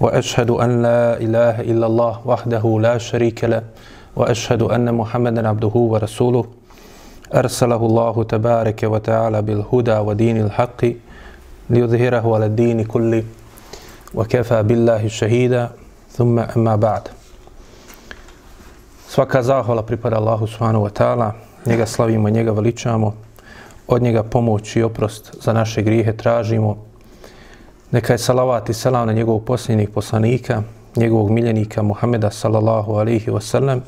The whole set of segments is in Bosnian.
واشهد ان لا اله الا الله وحده لا شريك له واشهد ان محمدا عبده ورسوله ارسله الله تبارك وتعالى بالهدى ودين الحق ليظهره على الدين كله وكفى بالله شهيدا ثم اما بعد سواء كذا الله سبحانه وتعالى njega slavimo njega veličamo. Od njega pomoć i oprost za naše grijehe tražimo. Neka je salavat i selam na njegovog posljednjih poslanika, njegovog miljenika Muhameda sallallahu alaihi wasallam,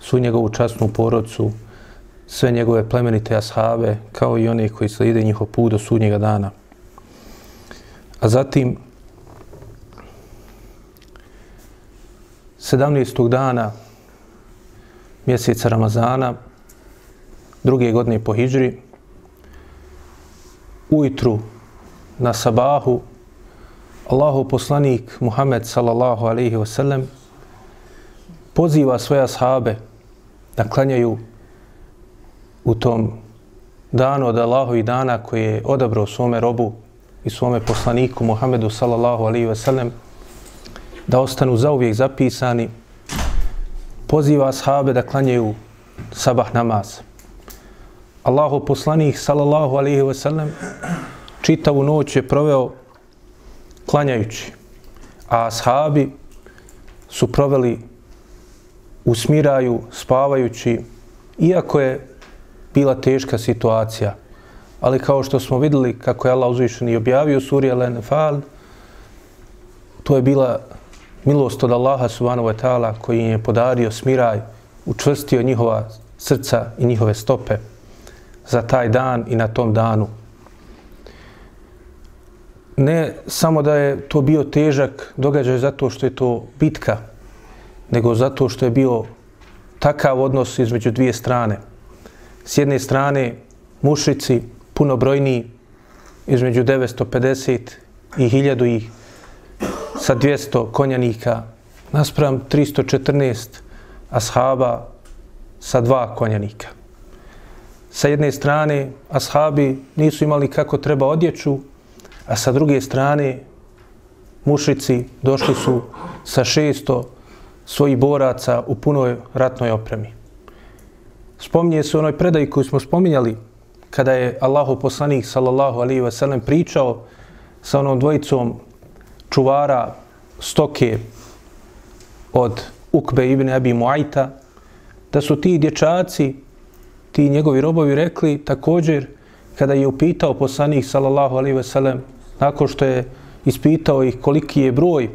su njegovu časnu porodcu, sve njegove plemenite ashabe, kao i one koji slijede njihov put do sudnjega dana. A zatim, 17. dana mjeseca Ramazana, druge godine po Hidžri, ujutru na sabahu, Allahu poslanik Muhammed sallallahu alaihi wasallam poziva svoje ashabe da klanjaju u tom danu od Allahu i dana koji je odabrao svome robu i svome poslaniku Muhammedu sallallahu alaihi wasallam da ostanu zauvijek zapisani poziva ashabe da klanjaju sabah namaz. Allahu poslanik sallallahu alaihi wa sallam čitavu noć je proveo klanjajući, a ashabi su proveli u smiraju, spavajući, iako je bila teška situacija. Ali kao što smo videli kako je Allah uzvišen i objavio suri Al-Anfal, to je bila milost od Allaha subhanahu wa ta'ala koji im je podario smiraj, učvrstio njihova srca i njihove stope za taj dan i na tom danu. Ne samo da je to bio težak događaj zato što je to bitka, nego zato što je bio takav odnos između dvije strane. S jedne strane mušici, puno brojniji, između 950 i 1000 ih, sa 200 konjanika, naspram 314 ashaba sa dva konjanika. Sa jedne strane, ashabi nisu imali kako treba odjeću, a sa druge strane, mušici došli su sa 600 svojih boraca u punoj ratnoj opremi. Spominje se onoj predaji koju smo spominjali kada je Allahu poslanik sallallahu alaihi ve sellem pričao sa onom dvojicom čuvara stoke od Ukbe ibn Abi Muajta, da su ti dječaci, ti njegovi robovi rekli također kada je upitao poslanik sallallahu alaihi ve sellem nakon što je ispitao ih koliki je broj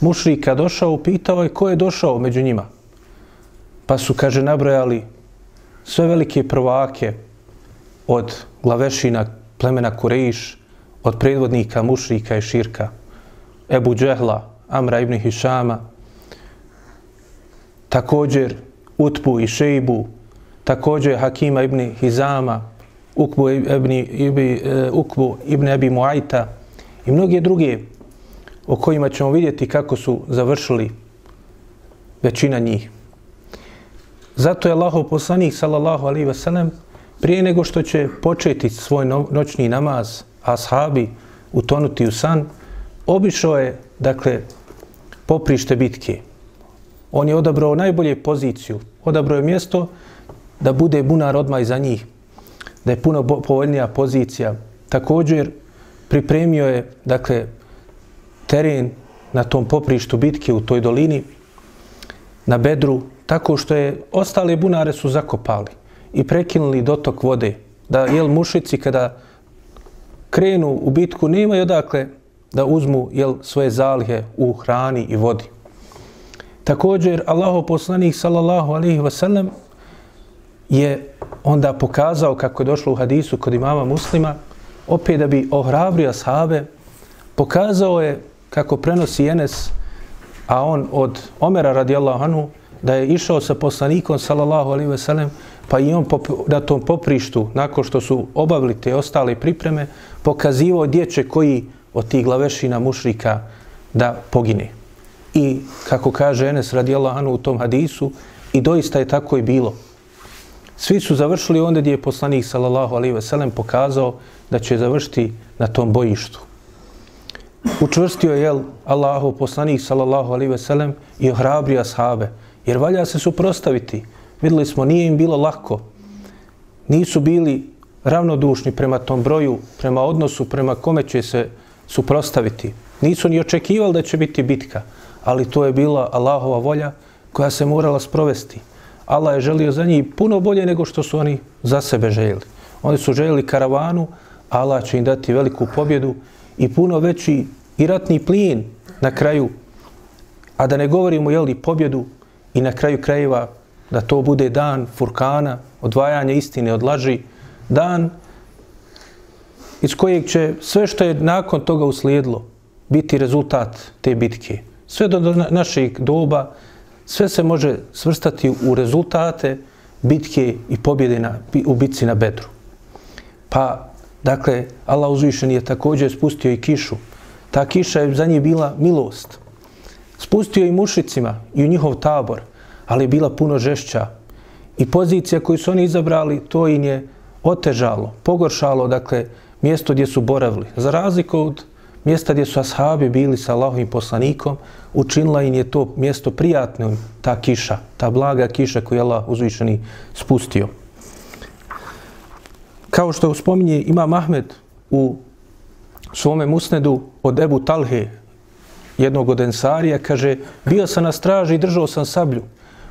mušrika došao, upitao je ko je došao među njima. Pa su, kaže, nabrojali sve velike prvake od glavešina plemena Kurejiš, od predvodnika mušrika i širka, Ebu Džehla, Amra ibn Hišama, također Utbu i Šejbu, također Hakima ibn Hizama, Ukbu ibn, ibn, e, Ukbu ibn Abi Muajta i mnoge druge o kojima ćemo vidjeti kako su završili većina njih. Zato je Allahov poslanik sallallahu alaihi wasallam prije nego što će početi svoj noćni namaz, ashabi utonuti u san, obišao je, dakle, poprište bitke. On je odabrao najbolje poziciju, odabrao je mjesto da bude bunar odmah iza njih, da je puno povoljnija pozicija. Također, pripremio je, dakle, teren na tom poprištu bitke u toj dolini, na bedru, tako što je ostale bunare su zakopali i prekinuli dotok vode, da jel mušici kada krenu u bitku nemaju odakle da uzmu jel, svoje zalihe u hrani i vodi. Također, Allaho poslanik sallallahu alaihi wasallam je onda pokazao kako je došlo u hadisu kod imama muslima, opet da bi ohrabrio sahabe, pokazao je kako prenosi Enes a on od Omera radijallahu anhu da je išao sa poslanikom sallallahu alaihi ve sellem pa i on pop, na tom poprištu nakon što su obavili te ostale pripreme pokazivao dječe koji od tih glavešina mušrika da pogine. I kako kaže Enes radijallahu anhu u tom hadisu i doista je tako i bilo. Svi su završili onda gdje je poslanik sallallahu alaihi ve sellem pokazao da će završiti na tom bojištu. Učvrstio je jel, Allahu poslanik sallallahu alaihi ve sellem i ohrabrio ashabe. Jer valja se suprostaviti. Vidjeli smo, nije im bilo lako. Nisu bili ravnodušni prema tom broju, prema odnosu, prema kome će se suprostaviti. Nisu ni očekivali da će biti bitka, ali to je bila Allahova volja koja se morala sprovesti. Allah je želio za njih puno bolje nego što su oni za sebe željeli. Oni su željeli karavanu, Allah će im dati veliku pobjedu i puno veći i ratni plin na kraju. A da ne govorimo jeli pobjedu i na kraju krajeva da to bude dan furkana, odvajanja istine od laži, dan iz kojeg će sve što je nakon toga uslijedilo biti rezultat te bitke. Sve do naših doba, sve se može svrstati u rezultate bitke i pobjede na, u bitci na Bedru. Pa, dakle, Allah uzvišen je također spustio i kišu. Ta kiša je za njih bila milost. Spustio i mušicima i u njihov tabor, ali je bila puno žešća. I pozicija koju su oni izabrali, to im je otežalo, pogoršalo, dakle, mjesto gdje su boravili. Za razliku od mjesta gdje su ashabi bili sa Allahovim poslanikom, učinila im je to mjesto prijatno, ta kiša, ta blaga kiša koju je Allah uzvišeni spustio. Kao što spominje ima Mahmed u svome musnedu od Ebu Talhe, jednog od ensarija, kaže, bio sam na straži i držao sam sablju.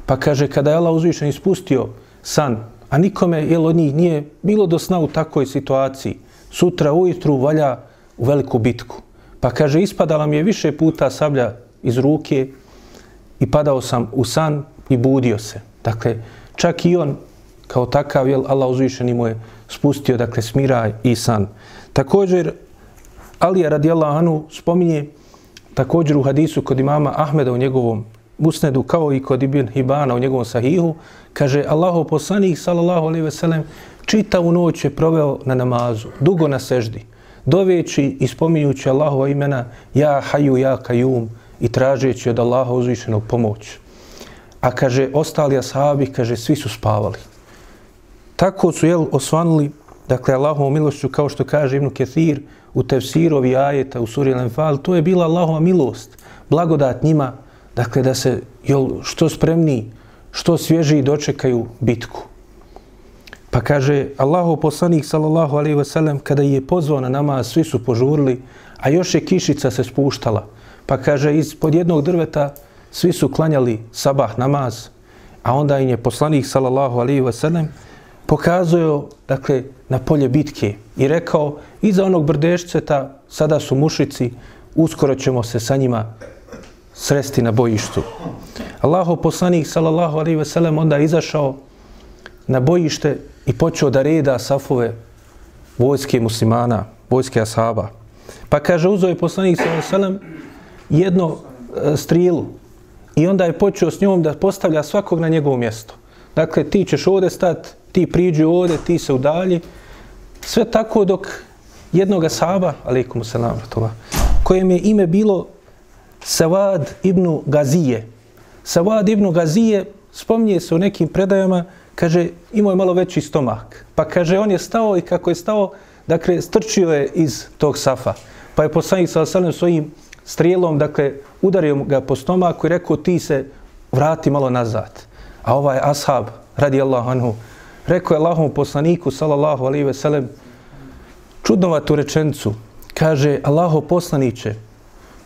Pa kaže, kada je Allah uzvišen ispustio san, a nikome jel, od njih nije bilo do sna u takvoj situaciji, sutra ujutru valja u veliku bitku. Pa kaže, ispadala mi je više puta sablja iz ruke i padao sam u san i budio se. Dakle, čak i on kao takav, jel, Allah uzvišeni mu je spustio, dakle, smiraj i san. Također, Alija radijallahu anhu spominje također u hadisu kod imama Ahmeda u njegovom musnedu, kao i kod Ibn Hibana u njegovom sahihu, kaže Allaho poslanik, sallallahu alaihi ve sellem, čitavu noć je proveo na namazu, dugo na seždi, doveći i spominjući Allahova imena Ja haju, ja kajum i tražeći od Allaha uzvišenog pomoć. A kaže, ostali ashabi, kaže, svi su spavali. Tako su jel, osvanuli, dakle, Allahovom milošću, kao što kaže Ibn Ketir, u tefsirovi ajeta, u suri Lenfal, to je bila Allahova milost, blagodat njima, dakle, da se jel, što spremniji, što svježiji dočekaju bitku. Pa kaže Allahu poslanik sallallahu alejhi ve sellem kada je pozvao na namaz, svi su požurili, a još je kišica se spuštala. Pa kaže ispod jednog drveta svi su klanjali sabah namaz, a onda im je poslanik sallallahu alejhi ve sellem pokazao dakle na polje bitke i rekao iza onog brdešceta sada su mušici, uskoro ćemo se sa njima sresti na bojištu. Allahu poslanik sallallahu alejhi ve sellem onda izašao na bojište i počeo da reda safove vojske muslimana, vojske ashaba. Pa kaže, uzeo je poslanik s.a.v. jedno e, strilu i onda je počeo s njom da postavlja svakog na njegovo mjesto. Dakle, ti ćeš ovdje stat, ti priđi ovdje, ti se udalji. Sve tako dok jednog ashaba, alaikum se navratova, kojem je ime bilo Savad ibn Gazije. Savad ibn Gazije spominje se u nekim predajama kaže, imao je malo veći stomak. Pa kaže, on je stao i kako je stao, dakle, strčio je iz tog safa. Pa je poslanik sa osalim svojim strijelom, dakle, udario ga po stomaku i rekao, ti se vrati malo nazad. A ovaj ashab, radi Allahu anhu, rekao je Allahom poslaniku, sallallahu alaihi ve sellem, čudnovatu rečenicu. kaže, Allaho poslaniće,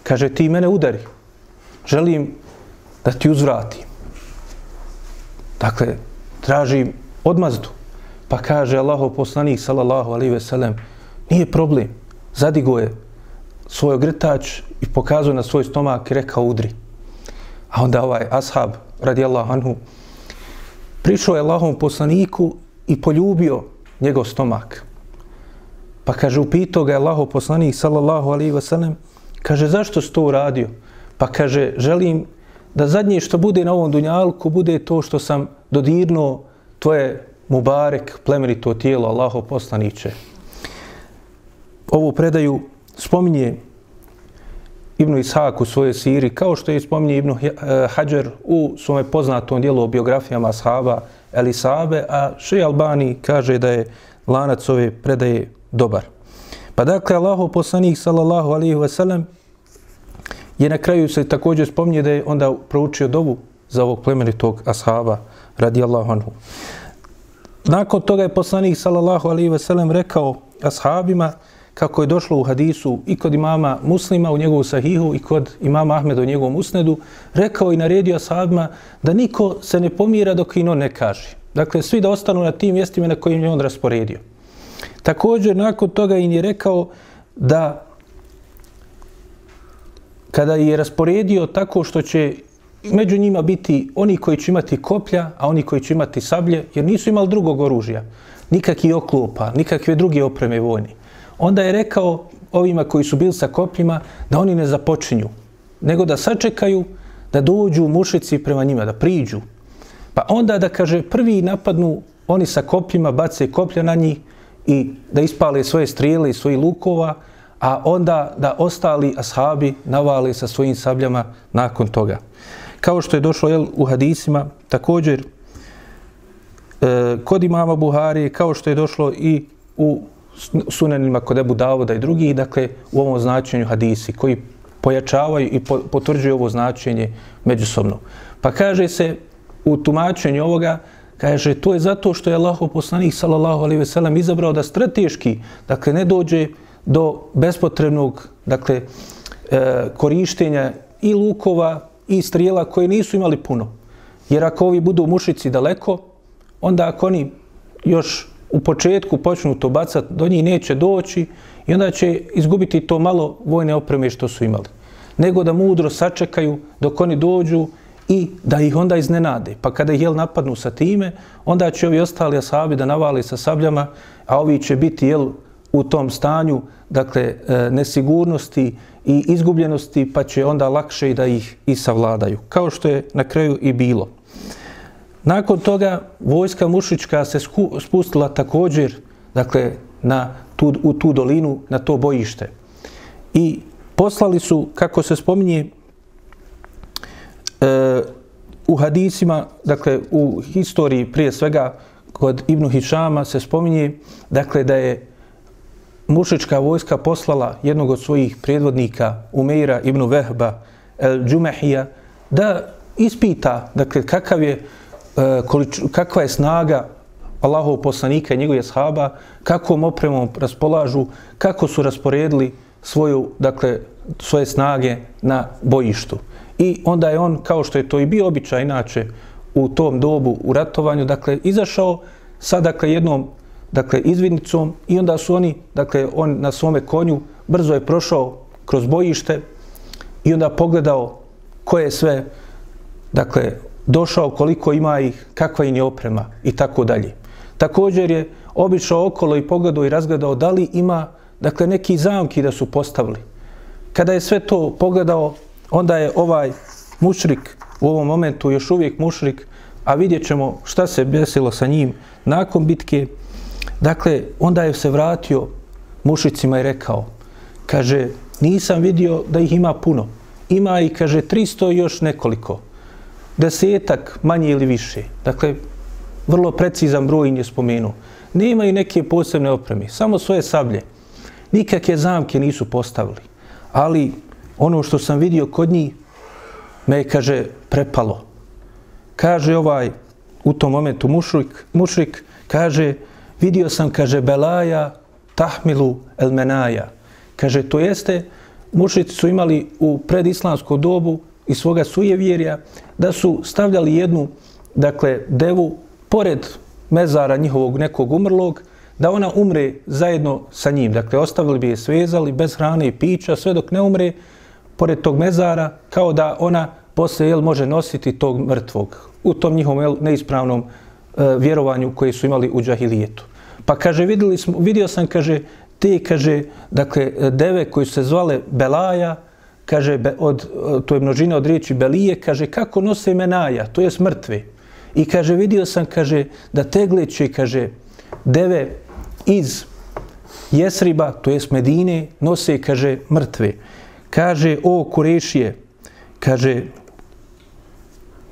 kaže, ti mene udari, želim da ti uzvratim. Dakle, traži odmazdu. Pa kaže Allaho poslanik, sallallahu alaihi ve sellem, nije problem. Zadigo je svoj ogrtač i pokazuje na svoj stomak i rekao udri. A onda ovaj ashab, radijallahu anhu, prišao je Allahom poslaniku i poljubio njegov stomak. Pa kaže, upitao ga je Allaho poslanik, sallallahu alaihi ve sellem, kaže, zašto si to uradio? Pa kaže, želim da zadnje što bude na ovom dunjalku bude to što sam dodirnuo tvoje mubarek, plemenito tijelo, Allaho poslaniće. Ovu predaju spominje Ibnu Ishak u svojoj siri, kao što je spominje Ibnu eh, Hajar u svome poznatom dijelu o biografijama ashaba Elisabe, a Še Albani kaže da je lanac ove predaje dobar. Pa dakle, Allaho poslanik, sallallahu alihi wasallam, je na kraju se također spominje da je onda proučio dovu za ovog plemenitog ashaba, radijallahu anhu. Nakon toga je poslanik, sallallahu alaihi veselem, rekao ashabima, kako je došlo u hadisu i kod imama muslima u njegovu sahihu i kod imama Ahmeda u njegovom usnedu, rekao i naredio ashabima da niko se ne pomira dok ino ne kaže. Dakle, svi da ostanu na tim mjestima na kojim je on rasporedio. Također, nakon toga im je rekao da kada je rasporedio tako što će među njima biti oni koji će imati koplja, a oni koji će imati sablje, jer nisu imali drugog oružja, nikakvi oklopa, nikakve druge opreme vojni. onda je rekao ovima koji su bili sa kopljima da oni ne započinju, nego da sačekaju da dođu mušici prema njima, da priđu. Pa onda da kaže prvi napadnu oni sa kopljima, bace koplja na njih i da ispale svoje strijele i svoji lukova, a onda da ostali ashabi navale sa svojim sabljama nakon toga. Kao što je došlo jel, u hadisima, također e, kod imama Buhari, kao što je došlo i u sunanima kod Ebu Davoda i drugih, dakle, u ovom značenju hadisi, koji pojačavaju i potvrđuju ovo značenje međusobno. Pa kaže se u tumačenju ovoga, kaže, to je zato što je Allah poslanik, sallallahu alaihi sellem izabrao da strateški, dakle, ne dođe do bespotrebnog, dakle, e, korištenja i lukova i strijela koje nisu imali puno. Jer ako ovi budu mušici daleko, onda ako oni još u početku počnu to bacati, do njih neće doći i onda će izgubiti to malo vojne opreme što su imali. Nego da mudro sačekaju dok oni dođu i da ih onda iznenade. Pa kada ih jel napadnu sa time, onda će ovi ostali asabi da navali sa sabljama, a ovi će biti jel u tom stanju, dakle, e, nesigurnosti i izgubljenosti, pa će onda lakše i da ih i savladaju. Kao što je na kraju i bilo. Nakon toga vojska mušička se spustila također dakle, na tu, u tu dolinu, na to bojište. I poslali su, kako se spominje, e, u hadisima, dakle u historiji prije svega kod Ibnu Hišama se spominje dakle, da je mušička vojska poslala jednog od svojih predvodnika Umeira ibn Vehba El Džumehija da ispita dakle, kakav je e, količ, kakva je snaga Allahov poslanika i njegove shaba, kakvom opremom raspolažu, kako su rasporedili svoju, dakle, svoje snage na bojištu. I onda je on, kao što je to i bio običaj inače u tom dobu u ratovanju, dakle, izašao sa, dakle, jednom, dakle, izvidnicom i onda su oni, dakle, on na svome konju brzo je prošao kroz bojište i onda pogledao koje sve, dakle, došao koliko ima ih, kakva im je oprema i tako dalje. Također je obišao okolo i pogledao i razgledao da li ima dakle, neki zamki da su postavili. Kada je sve to pogledao, onda je ovaj mušrik u ovom momentu još uvijek mušrik, a vidjet ćemo šta se desilo sa njim nakon bitke. Dakle, onda je se vratio mušicima i rekao, kaže, nisam vidio da ih ima puno. Ima i, kaže, 300 još nekoliko desetak manje ili više. Dakle, vrlo precizan broj je spomenuo. Nema i neke posebne opreme, samo svoje sablje. Nikakve zamke nisu postavili. Ali ono što sam vidio kod njih me je, kaže, prepalo. Kaže ovaj, u tom momentu mušrik, mušrik kaže, vidio sam, kaže, Belaja tahmilu el menaja. Kaže, to jeste, mušici su imali u predislamsku dobu i svoga sujevjerja, da su stavljali jednu, dakle, devu pored mezara njihovog nekog umrlog, da ona umre zajedno sa njim. Dakle, ostavili bi je svezali bez hrane i pića, sve dok ne umre pored tog mezara, kao da ona posle jel, može nositi tog mrtvog u tom njihovom jel, neispravnom e, vjerovanju koje su imali u džahilijetu. Pa kaže, videli smo, vidio sam, kaže, te, kaže, dakle, deve koji su se zvale Belaja, kaže, be, od, to je množina od riječi Belije, kaže, kako nose menaja, to je mrtve. I kaže, vidio sam, kaže, da tegleće, kaže, deve iz Jesriba, to je Medine, nose, kaže, mrtve. Kaže, o Kurešije, kaže,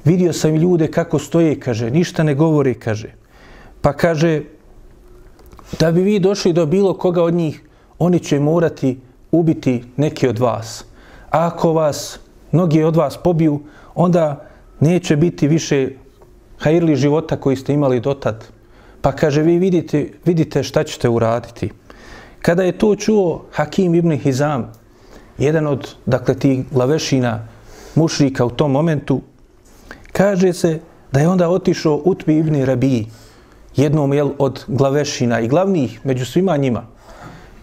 vidio sam ljude kako stoje, kaže, ništa ne govori, kaže. Pa kaže, da bi vi došli do bilo koga od njih, oni će morati ubiti neki od vas. A ako vas, mnogi od vas pobiju, onda neće biti više hajrli života koji ste imali dotad. Pa kaže, vi vidite, vidite šta ćete uraditi. Kada je to čuo Hakim ibn Hizam, jedan od, dakle, tih glavešina mušrika u tom momentu, kaže se da je onda otišao Utbi ibn Rabiji, jednom jel, od glavešina i glavnih među svima njima.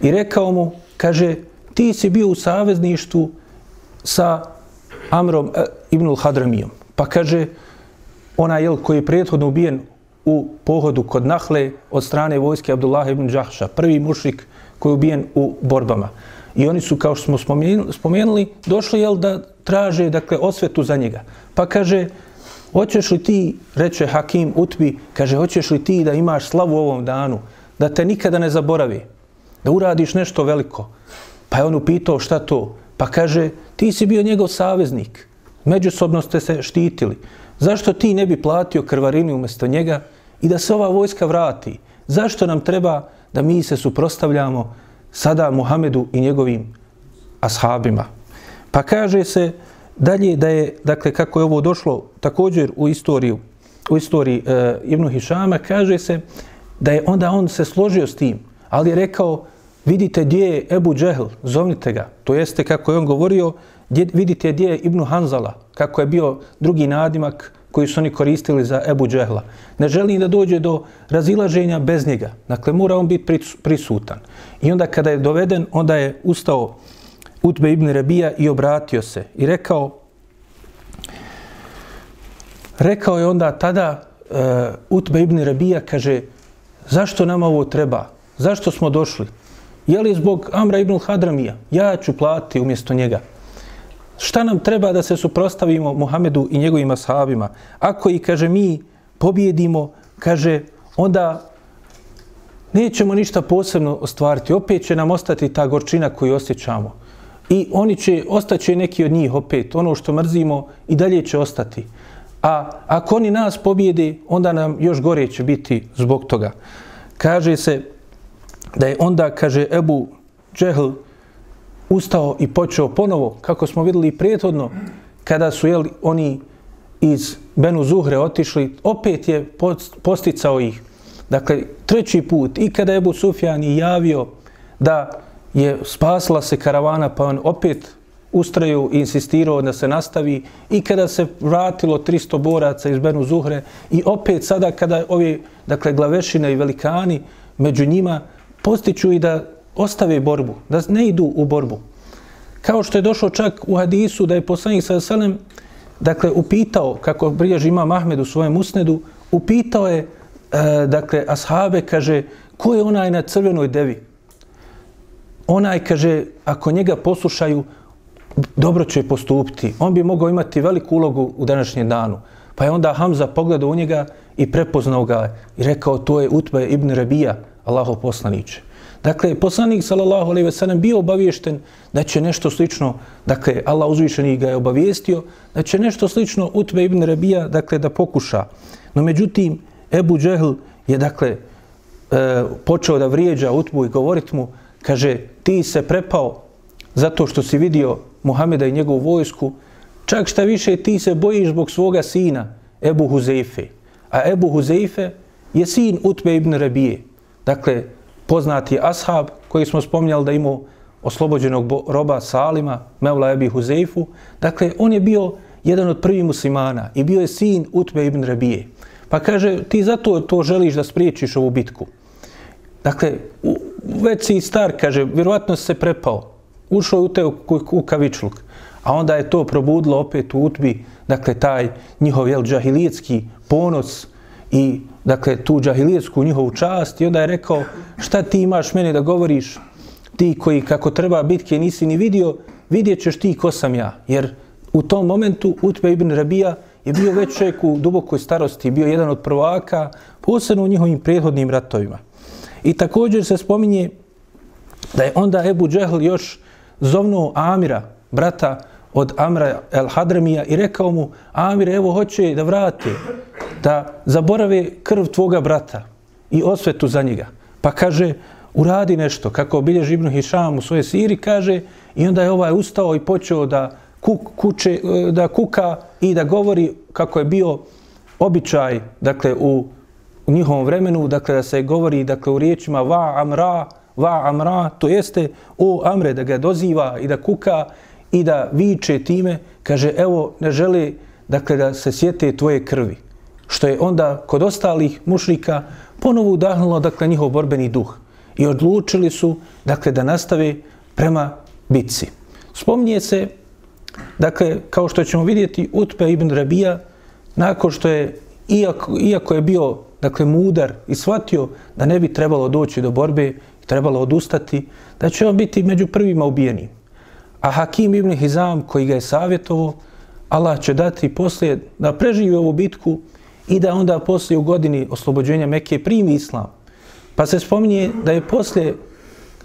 I rekao mu, kaže, ti si bio u savezništvu sa Amrom e, ibnul Hadramijom. Pa kaže, ona jel, koji je prethodno ubijen u pohodu kod Nahle od strane vojske Abdullah ibn Đahša, prvi mušrik koji je ubijen u borbama. I oni su, kao što smo spomenuli, došli jel, da traže dakle, osvetu za njega. Pa kaže, hoćeš li ti, reče Hakim Utbi, kaže, hoćeš li ti da imaš slavu u ovom danu, da te nikada ne zaboravi, da uradiš nešto veliko. Pa je on upitao šta to? Pa kaže, ti si bio njegov saveznik, međusobno ste se štitili. Zašto ti ne bi platio krvarini umjesto njega i da se ova vojska vrati? Zašto nam treba da mi se suprostavljamo sada Muhamedu i njegovim ashabima? Pa kaže se dalje da je, dakle, kako je ovo došlo također u istoriju, u istoriji e, Ibnu Hišama, kaže se da je onda on se složio s tim, ali je rekao, vidite gdje je Ebu Džehl, zovnite ga. To jeste kako je on govorio, gdje, vidite gdje je Ibnu Hanzala, kako je bio drugi nadimak koji su oni koristili za Ebu Džehla. Ne želi da dođe do razilaženja bez njega. Dakle, mora on biti prisutan. I onda kada je doveden, onda je ustao Utbe ibn Rebija i obratio se. I rekao, rekao je onda tada uh, Utbe ibn Rebija, kaže, zašto nam ovo treba? Zašto smo došli? Je li zbog Amra ibn Hadramija? Ja ću platiti umjesto njega. Šta nam treba da se suprostavimo Muhamedu i njegovim ashabima? Ako i, kaže, mi pobjedimo, kaže, onda nećemo ništa posebno ostvariti. Opet će nam ostati ta gorčina koju osjećamo. I oni će, ostaće neki od njih opet. Ono što mrzimo i dalje će ostati. A ako oni nas pobjede, onda nam još gore će biti zbog toga. Kaže se da je onda, kaže Ebu Džehl, ustao i počeo ponovo, kako smo videli prethodno, kada su jeli, oni iz Benu Zuhre otišli, opet je posticao ih. Dakle, treći put, i kada je Ebu Sufjan i javio da je spasla se karavana, pa on opet ustraju i insistirao da se nastavi i kada se vratilo 300 boraca iz Benu Zuhre i opet sada kada ovi, dakle, glavešine i velikani među njima postiću i da ostave borbu, da ne idu u borbu. Kao što je došlo čak u hadisu da je poslanik sa Selem, dakle, upitao, kako briješ ima Mahmed u svojem usnedu, upitao je, e, dakle, ashabe, kaže, ko je onaj na crvenoj devi? Onaj, kaže, ako njega poslušaju, dobro će postupiti. On bi mogao imati veliku ulogu u današnjem danu. Pa je onda Hamza pogledao u njega i prepoznao ga i rekao, to je Utbe ibn Rabija, Allahov poslaniće. Dakle, poslanik sallallahu alejhi ve sellem bio obaviješten da će nešto slično, dakle Allah uzvišeni ga je obavijestio da će nešto slično Utbe ibn Rabija dakle da pokuša. No međutim Ebu Džehl je dakle e, počeo da vrijeđa Utbu i govorit mu, kaže, ti se prepao zato što si vidio Muhameda i njegovu vojsku, čak šta više ti se bojiš zbog svoga sina Ebu Huzeife. A Ebu Huzeife je sin Utbe ibn Rabije. Dakle, poznati ashab koji smo spomnjali da imao oslobođenog roba Salima, Mevla Ebi Huzeifu. Dakle, on je bio jedan od prvih muslimana i bio je sin Utbe ibn Rabije. Pa kaže, ti zato to želiš da spriječiš ovu bitku. Dakle, već si star, kaže, vjerovatno se prepao. Ušao je u te u kavičluk. A onda je to probudilo opet u Utbi, dakle, taj njihov jel, džahilijetski ponos i dakle, tu džahilijetsku njihovu čast i onda je rekao šta ti imaš meni da govoriš ti koji kako treba bitke nisi ni vidio, vidjet ćeš ti ko sam ja. Jer u tom momentu Utbe ibn Rabija je bio već čovjek u dubokoj starosti, bio jedan od prvaka, posebno u njihovim prethodnim ratovima. I također se spominje da je onda Ebu Džehl još zovnuo Amira, brata od Amra el Hadramija i rekao mu, Amir, evo hoće da vrati, da zaborave krv tvoga brata i osvetu za njega. Pa kaže, uradi nešto, kako obilježi Ibn Hišam u svoje siri, kaže, i onda je ovaj ustao i počeo da, kuk, kuče, da kuka i da govori kako je bio običaj, dakle, u, u njihovom vremenu, dakle, da se govori, dakle, u riječima va amra, va amra, to jeste o amre, da ga doziva i da kuka i da viče time, kaže, evo, ne želi, dakle, da se sjete tvoje krvi. Što je onda kod ostalih mušrika ponovo udahnulo, dakle, njihov borbeni duh. I odlučili su, dakle, da nastave prema bitci. Spomnije se, dakle, kao što ćemo vidjeti, Utpe ibn Rabija, nakon što je, iako, iako je bio, dakle, mudar i shvatio da ne bi trebalo doći do borbe, trebalo odustati, da će on biti među prvima ubijenim. A Hakim ibn Hizam, koji ga je savjetovo, Allah će dati poslije da preživi ovu bitku i da onda poslije u godini oslobođenja Mekke primi islam. Pa se spominje da je poslije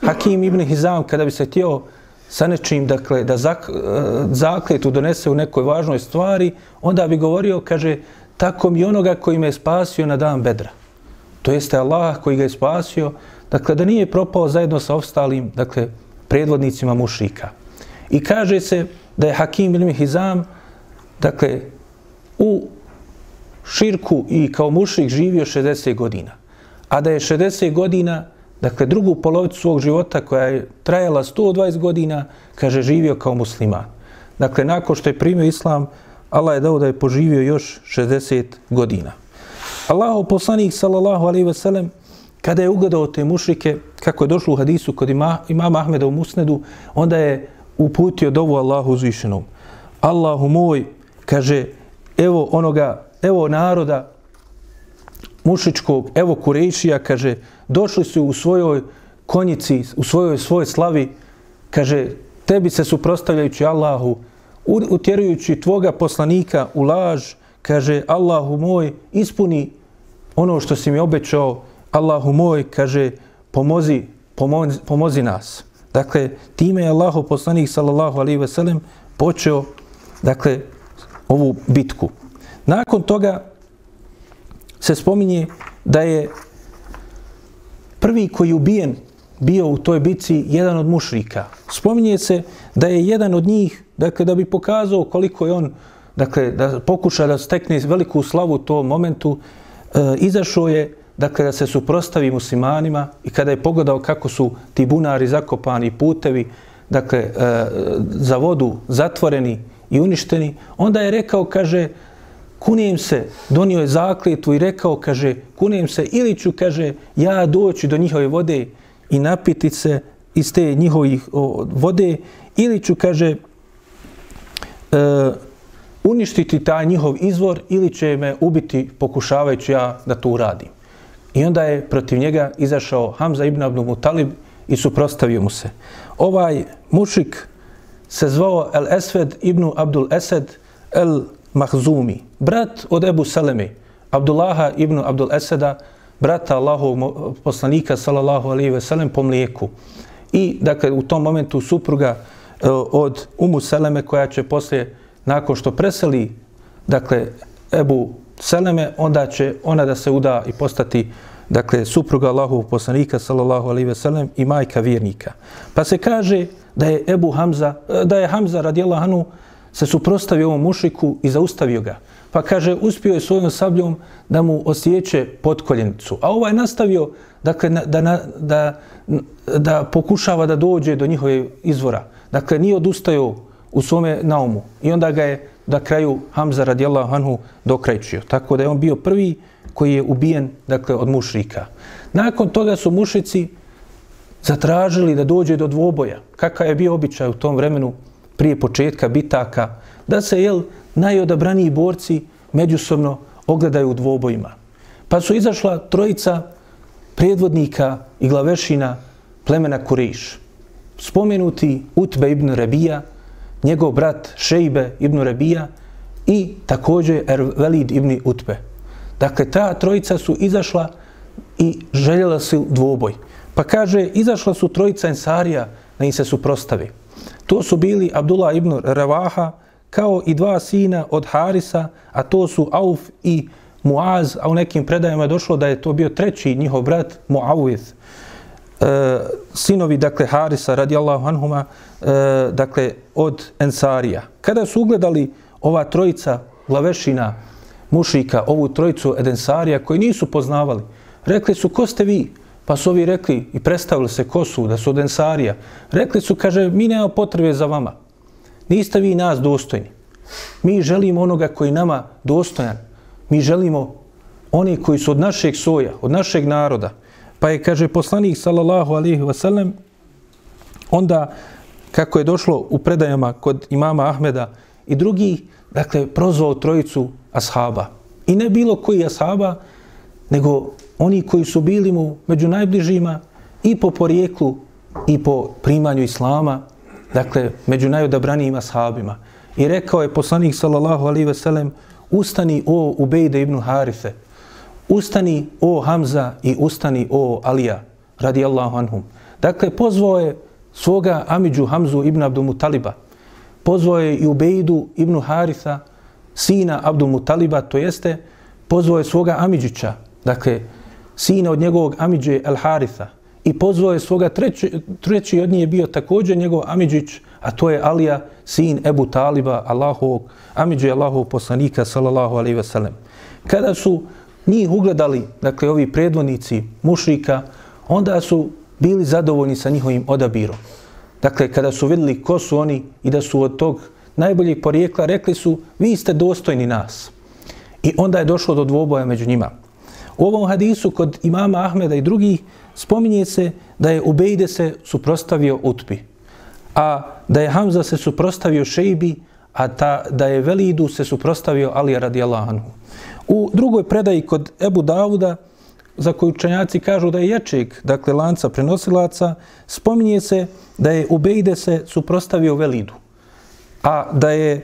Hakim ibn Hizam, kada bi se htio sa nečim, dakle, da zak, eh, zakletu donese u nekoj važnoj stvari, onda bi govorio, kaže, tako mi onoga koji me je spasio na dan bedra. To jeste Allah koji ga je spasio, dakle, da nije propao zajedno sa ostalim, dakle, predvodnicima mušrika. I kaže se da je Hakim ibn Hizam, dakle, u širku i kao mušrik živio 60 godina. A da je 60 godina, dakle, drugu polovicu svog života koja je trajala 120 godina, kaže, živio kao musliman. Dakle, nakon što je primio islam, Allah je dao da je poživio još 60 godina. Allahu poslanik, sallallahu alaihi ve sellem, kada je ugledao te mušrike, kako je došlo u hadisu kod ima, imama Ahmeda u Musnedu, onda je uputio dovu Allahu uzvišenom. Allahu moj, kaže, evo onoga, evo naroda mušičkog, evo Kurejšija, kaže, došli su u svojoj konjici, u svojoj svojoj slavi, kaže, tebi se suprostavljajući Allahu, utjerujući tvoga poslanika u laž, kaže, Allahu moj, ispuni ono što si mi obećao, Allahu moj, kaže, pomozi, pomozi, pomozi nas. Dakle, time je Allahu poslanik sallallahu alaihi ve sellem počeo, dakle, ovu bitku. Nakon toga se spominje da je prvi koji ubijen bio u toj bitci jedan od mušrika. Spominje se da je jedan od njih, dakle, da bi pokazao koliko je on, dakle, da pokuša da stekne veliku slavu u tom momentu, e, izašao je dakle, da se suprostavi muslimanima i kada je pogledao kako su ti bunari zakopani putevi, dakle, e, za vodu zatvoreni i uništeni, onda je rekao, kaže, kunijem se, donio je zakletvu i rekao, kaže, kunijem se, ili ću, kaže, ja doći do njihove vode i napiti se iz te njihovih o, vode, ili ću, kaže, e, uništiti taj njihov izvor ili će me ubiti pokušavajući ja da to uradim. I onda je protiv njega izašao Hamza ibn Abdul Mutalib i suprostavio mu se. Ovaj mušik se zvao El Esved ibn Abdul Esed El Mahzumi, brat od Ebu Salemi, Abdullaha ibn Abdul Eseda, brata Allahov poslanika sallallahu alejhi ve sellem po mlijeku. I dakle u tom momentu supruga E, od Umu Seleme koja će poslije nakon što preseli dakle Ebu Seleme, onda će ona da se uda i postati dakle, supruga Allahovog poslanika, sallallahu alaihi ve sellem, i majka vjernika. Pa se kaže da je Ebu Hamza, e, da je Hamza radijallahu anhu se suprostavio ovom mušiku i zaustavio ga. Pa kaže, uspio je svojom sabljom da mu osjeće potkoljenicu. A ovaj nastavio dakle, da, da, da, da pokušava da dođe do njihove izvora. Dakle, nije odustao u svome naumu. I onda ga je da kraju Hamza radijallahu anhu dokrajčio. Tako da je on bio prvi koji je ubijen dakle, od mušrika. Nakon toga su mušici zatražili da dođe do dvoboja. Kakav je bio običaj u tom vremenu prije početka bitaka, da se jel, najodabraniji borci međusobno ogledaju u dvobojima. Pa su izašla trojica predvodnika i glavešina plemena Kuriš. Spomenuti Utbe ibn Rabija, njegov brat Šejbe ibn Rabija i također Ervelid ibn Utbe. Dakle, ta trojica su izašla i željela su dvoboj. Pa kaže, izašla su trojica Ensarija da im se suprostavi. To su bili Abdullah ibn Ravaha, kao i dva sina od Harisa, a to su Auf i Muaz, a u nekim predajama je došlo da je to bio treći njihov brat Muawiz. E, sinovi, dakle, Harisa, radijallahu anhuma, e, dakle, od Ensarija. Kada su ugledali ova trojica glavešina mušika, ovu trojicu od Ensarija, koji nisu poznavali, rekli su, ko ste vi? Pa su ovi rekli i predstavili se ko su, da su od Ensarija. Rekli su, kaže, mi nema potrebe za vama. Niste vi nas dostojni. Mi želimo onoga koji nama dostojan. Mi želimo oni koji su od našeg soja, od našeg naroda. Pa je, kaže, poslanik, sallallahu alihi wasallam, onda, kako je došlo u predajama kod imama Ahmeda i drugi, dakle, prozvao trojicu ashaba. I ne bilo koji ashaba, nego oni koji su bili mu među najbližima i po porijeklu i po primanju islama, dakle, među najodabranijim ashabima. I rekao je poslanik, sallallahu alaihi ve sellem, ustani o Ubejde ibn Harife, ustani o Hamza i ustani o Alija, radijallahu anhum. Dakle, pozvao je svoga Amidžu Hamzu ibn Abdul Mutaliba, pozvao je i Ubejdu ibn Haritha, sina Abdul Mutaliba, to jeste, pozvao je svoga Amidžića, dakle, sina od njegovog Amidže El Haritha, i pozvao je svoga treći, treći od njih je bio također njegov Amidžić, a to je Alija, sin Ebu Taliba, Allahovog, Amidže Allahovog poslanika, sallallahu alaihi ve sellem. Kada su njih ugledali, dakle, ovi predvodnici mušrika, onda su bili zadovoljni sa njihovim odabirom. Dakle, kada su vidjeli ko su oni i da su od tog najboljeg porijekla, rekli su, vi ste dostojni nas. I onda je došlo do dvoboja među njima. U ovom hadisu kod imama Ahmeda i drugih spominje se da je Ubejde se suprostavio Utbi, a da je Hamza se suprostavio Šejbi, a ta, da je Velidu se suprostavio Ali radijallahu anhu. U drugoj predaji kod Ebu Davuda, za koju učenjaci kažu da je jačeg, dakle lanca prenosilaca, spominje se da je Ubejde se suprostavio Velidu, a da je e,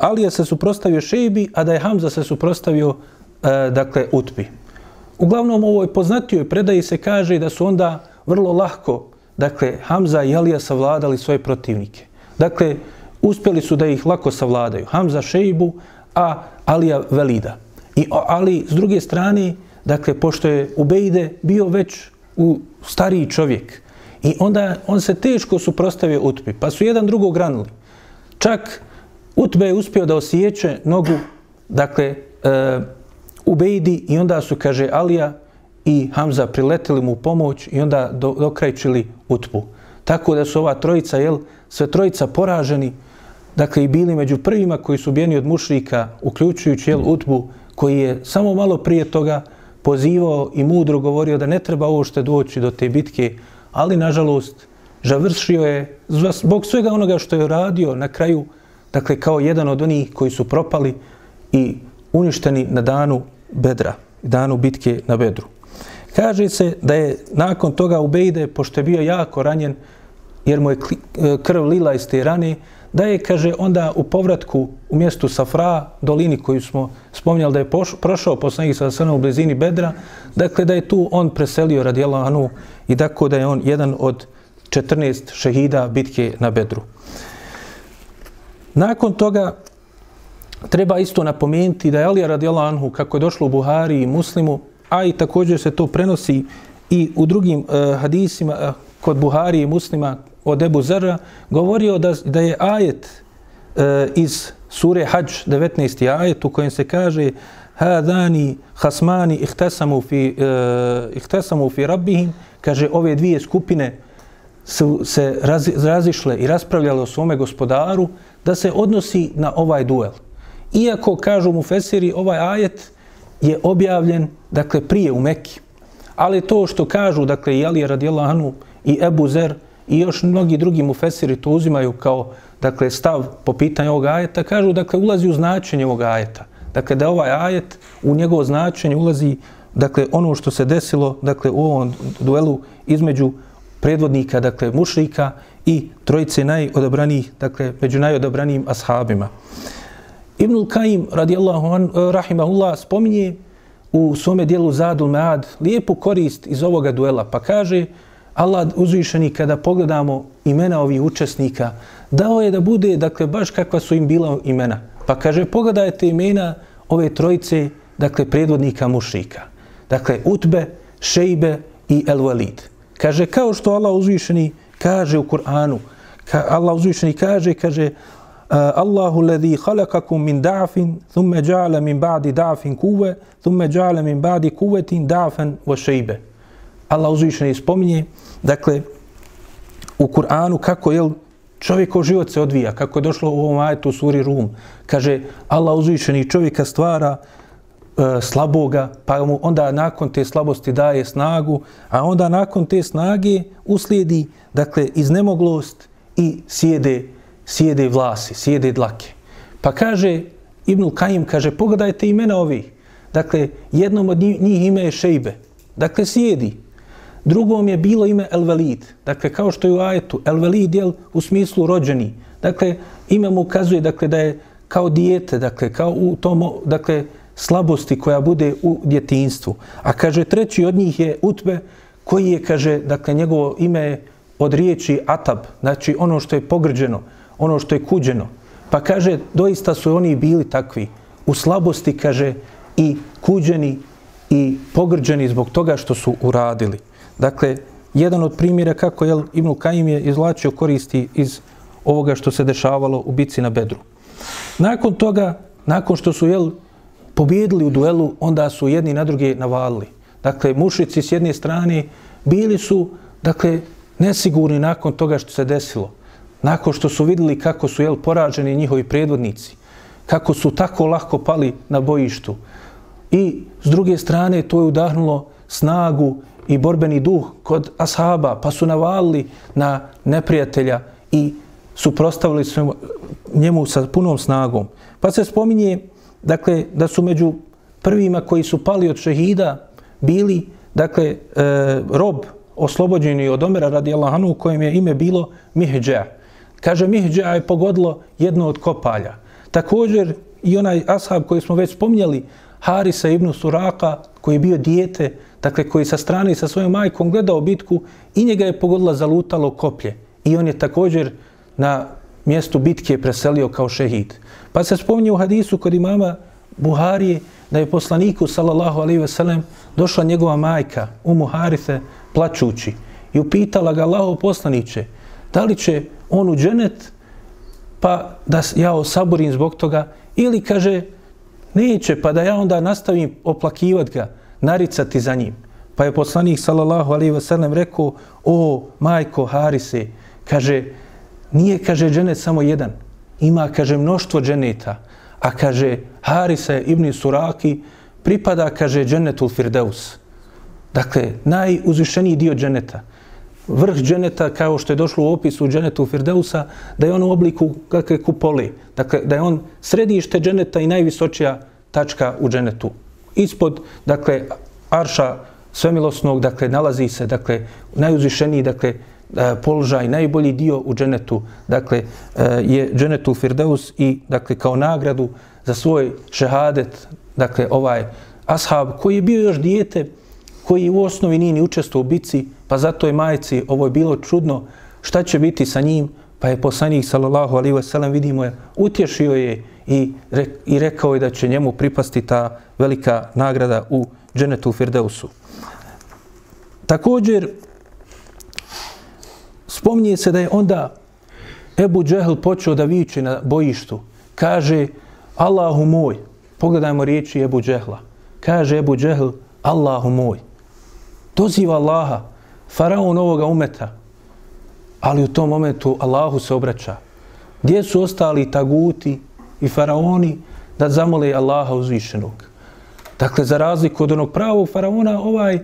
Alija se suprostavio Šejbi, a da je Hamza se suprostavio e, dakle Utbi. Uglavnom, u ovoj poznatijoj predaji se kaže da su onda vrlo lahko, dakle, Hamza i Alija savladali svoje protivnike. Dakle, uspjeli su da ih lako savladaju. Hamza Šejbu, a Alija Velida. I Ali, s druge strane, dakle, pošto je Ubejde bio već u stariji čovjek, i onda on se teško suprostavio Utbi, pa su jedan drugog ranili. Čak Utbe je uspio da osjeće nogu, dakle, e, Ubejdi i onda su, kaže Alija i Hamza priletili mu u pomoć i onda do, dokrajčili utbu. Tako da su ova trojica, jel, sve trojica poraženi, dakle i bili među prvima koji su bijeni od mušrika, uključujući jel, utbu, koji je samo malo prije toga pozivao i mudro govorio da ne treba ovo što doći do te bitke, ali nažalost završio je zbog svega onoga što je radio na kraju, dakle kao jedan od onih koji su propali i uništeni na danu Bedra, danu bitke na Bedru. Kaže se da je nakon toga Ubejde, pošto je bio jako ranjen, jer mu je e, krv lila iz te rane, da je, kaže, onda u povratku u mjestu Safra, dolini koju smo spominjali da je poš, prošao poslanik sa srna u blizini Bedra, dakle da je tu on preselio radijallahu Anu i tako da je on jedan od 14 šehida bitke na Bedru. Nakon toga treba isto napomenuti da je Alija radijallahu anhu, kako je došlo u Buhari i Muslimu, a i također se to prenosi i u drugim uh, hadisima uh, kod Buhari i Muslima od Ebu Zara, govorio da, da je ajet e, iz sure Hajj, 19. ajet, u kojem se kaže Hadani hasmani ihtesamu fi, e, ihtesamu fi rabbihim, kaže ove dvije skupine su se raz, razišle i raspravljale o svome gospodaru, da se odnosi na ovaj duel. Iako, kažu mu Fesiri, ovaj ajet je objavljen, dakle, prije u Mekki. Ali to što kažu, dakle, i Ali radijallahu anhu i Ebu Zer i još mnogi drugi mufesiri to uzimaju kao, dakle, stav po pitanju ovog ajeta, kažu, dakle, ulazi u značenje ovog ajeta. Dakle, da ovaj ajet u njegovo značenje ulazi, dakle, ono što se desilo, dakle, u ovom duelu između predvodnika, dakle, mušrika i trojice najodobranijih, dakle, među najodobranijim ashabima. Ibnul Kajim, radijallahu an, eh, rahimahullah, spominje u svome dijelu Zadul Mead lijepu korist iz ovoga duela, pa kaže Allah uzvišeni kada pogledamo imena ovih učesnika, dao je da bude, dakle, baš kakva su im bila imena. Pa kaže, pogledajte imena ove trojice, dakle, predvodnika mušrika. Dakle, Utbe, Šejbe i El Walid. Kaže, kao što Allah uzvišeni kaže u Kur'anu, ka, Allah uzvišeni kaže, kaže, Allahu ladhi khalaqakum min da'fin thumma ja'ala min ba'di da'fin quwwa thumma ja'ala min ba'di quwwatin da'fan wa shayba. Allah uzvišeni spominje dakle u Kur'anu kako je čovjekov život se odvija, kako je došlo u ovom ajetu u suri Rum. Kaže Allah uzvišeni čovjeka stvara e, slaboga, pa mu onda nakon te slabosti daje snagu, a onda nakon te snage uslijedi dakle iznemoglost i sjede sjede vlasi, sjede dlake. Pa kaže, Ibnul Kajim kaže, pogledajte imena ovih. Dakle, jednom od njih ime je Šejbe. Dakle, sjedi. Drugom je bilo ime El-Velid. Dakle, kao što je u ajetu, Elvelid je u smislu rođeni. Dakle, ime mu ukazuje dakle, da je kao dijete, dakle, kao u tom, dakle, slabosti koja bude u djetinstvu. A kaže, treći od njih je Utbe, koji je, kaže, dakle, njegovo ime od riječi Atab, znači ono što je pogrđeno, ono što je kuđeno. Pa kaže, doista su oni bili takvi, u slabosti, kaže, i kuđeni i pogrđeni zbog toga što su uradili. Dakle, jedan od primjera kako je Ibn Kajim je izlačio koristi iz ovoga što se dešavalo u bici na Bedru. Nakon toga, nakon što su jel, pobjedili u duelu, onda su jedni na druge navalili. Dakle, mušici s jedne strane bili su, dakle, nesigurni nakon toga što se desilo nakon što su vidjeli kako su jel, poraženi njihovi predvodnici, kako su tako lahko pali na bojištu. I s druge strane to je udahnulo snagu i borbeni duh kod ashaba, pa su navalili na neprijatelja i suprostavili se njemu sa punom snagom. Pa se spominje dakle, da su među prvima koji su pali od šehida bili dakle, e, rob oslobođeni od Omera radi Allahanu u kojem je ime bilo Mihđa. Kaže, Mihđa je pogodilo jedno od kopalja. Također i onaj ashab koji smo već spominjali, Harisa ibn Suraka, koji je bio dijete, dakle koji sa strane sa svojom majkom gledao bitku i njega je pogodila zalutalo koplje. I on je također na mjestu bitke preselio kao šehid. Pa se spominje u hadisu kod imama Buharije da je poslaniku, sallallahu alaihi ve sellem, došla njegova majka, Umu Harife, plačući i upitala ga Allaho poslaniće, da li će on u dženet, pa da ja osaborim zbog toga, ili kaže, neće, pa da ja onda nastavim oplakivat ga, naricati za njim. Pa je poslanik, sallallahu alaihi wasallam rekao, o, majko Harise, kaže, nije, kaže, dženet samo jedan, ima, kaže, mnoštvo dženeta, a kaže, Harise ibn Suraki, pripada, kaže, dženetul Firdeus. Dakle, najuzvišeniji dio dženeta vrh dženeta kao što je došlo u opisu dženetu Firdeusa, da je on u obliku kakve kupole. Dakle, da je on središte dženeta i najvisočija tačka u dženetu. Ispod, dakle, arša svemilosnog, dakle, nalazi se, dakle, najuzvišeniji, dakle, e, položaj, najbolji dio u dženetu, dakle, e, je dženetu Firdeus i, dakle, kao nagradu za svoj šehadet, dakle, ovaj ashab koji je bio još dijete, koji u osnovi nije ni učestvo u bici, pa zato je majici ovo je bilo čudno, šta će biti sa njim, pa je poslanik sallallahu alaihi wasallam vidimo je, utješio je i, re, i rekao je da će njemu pripasti ta velika nagrada u dženetu Firdeusu. Također, spominje se da je onda Ebu Džehl počeo da viče na bojištu. Kaže, Allahu moj, pogledajmo riječi Ebu Džehla. Kaže Ebu Džehl, Allahu moj doziva Allaha, faraon ovoga umeta, ali u tom momentu Allahu se obraća. Gdje su ostali taguti i faraoni da zamole Allaha uzvišenog? Dakle, za razliku od onog pravog faraona, ovaj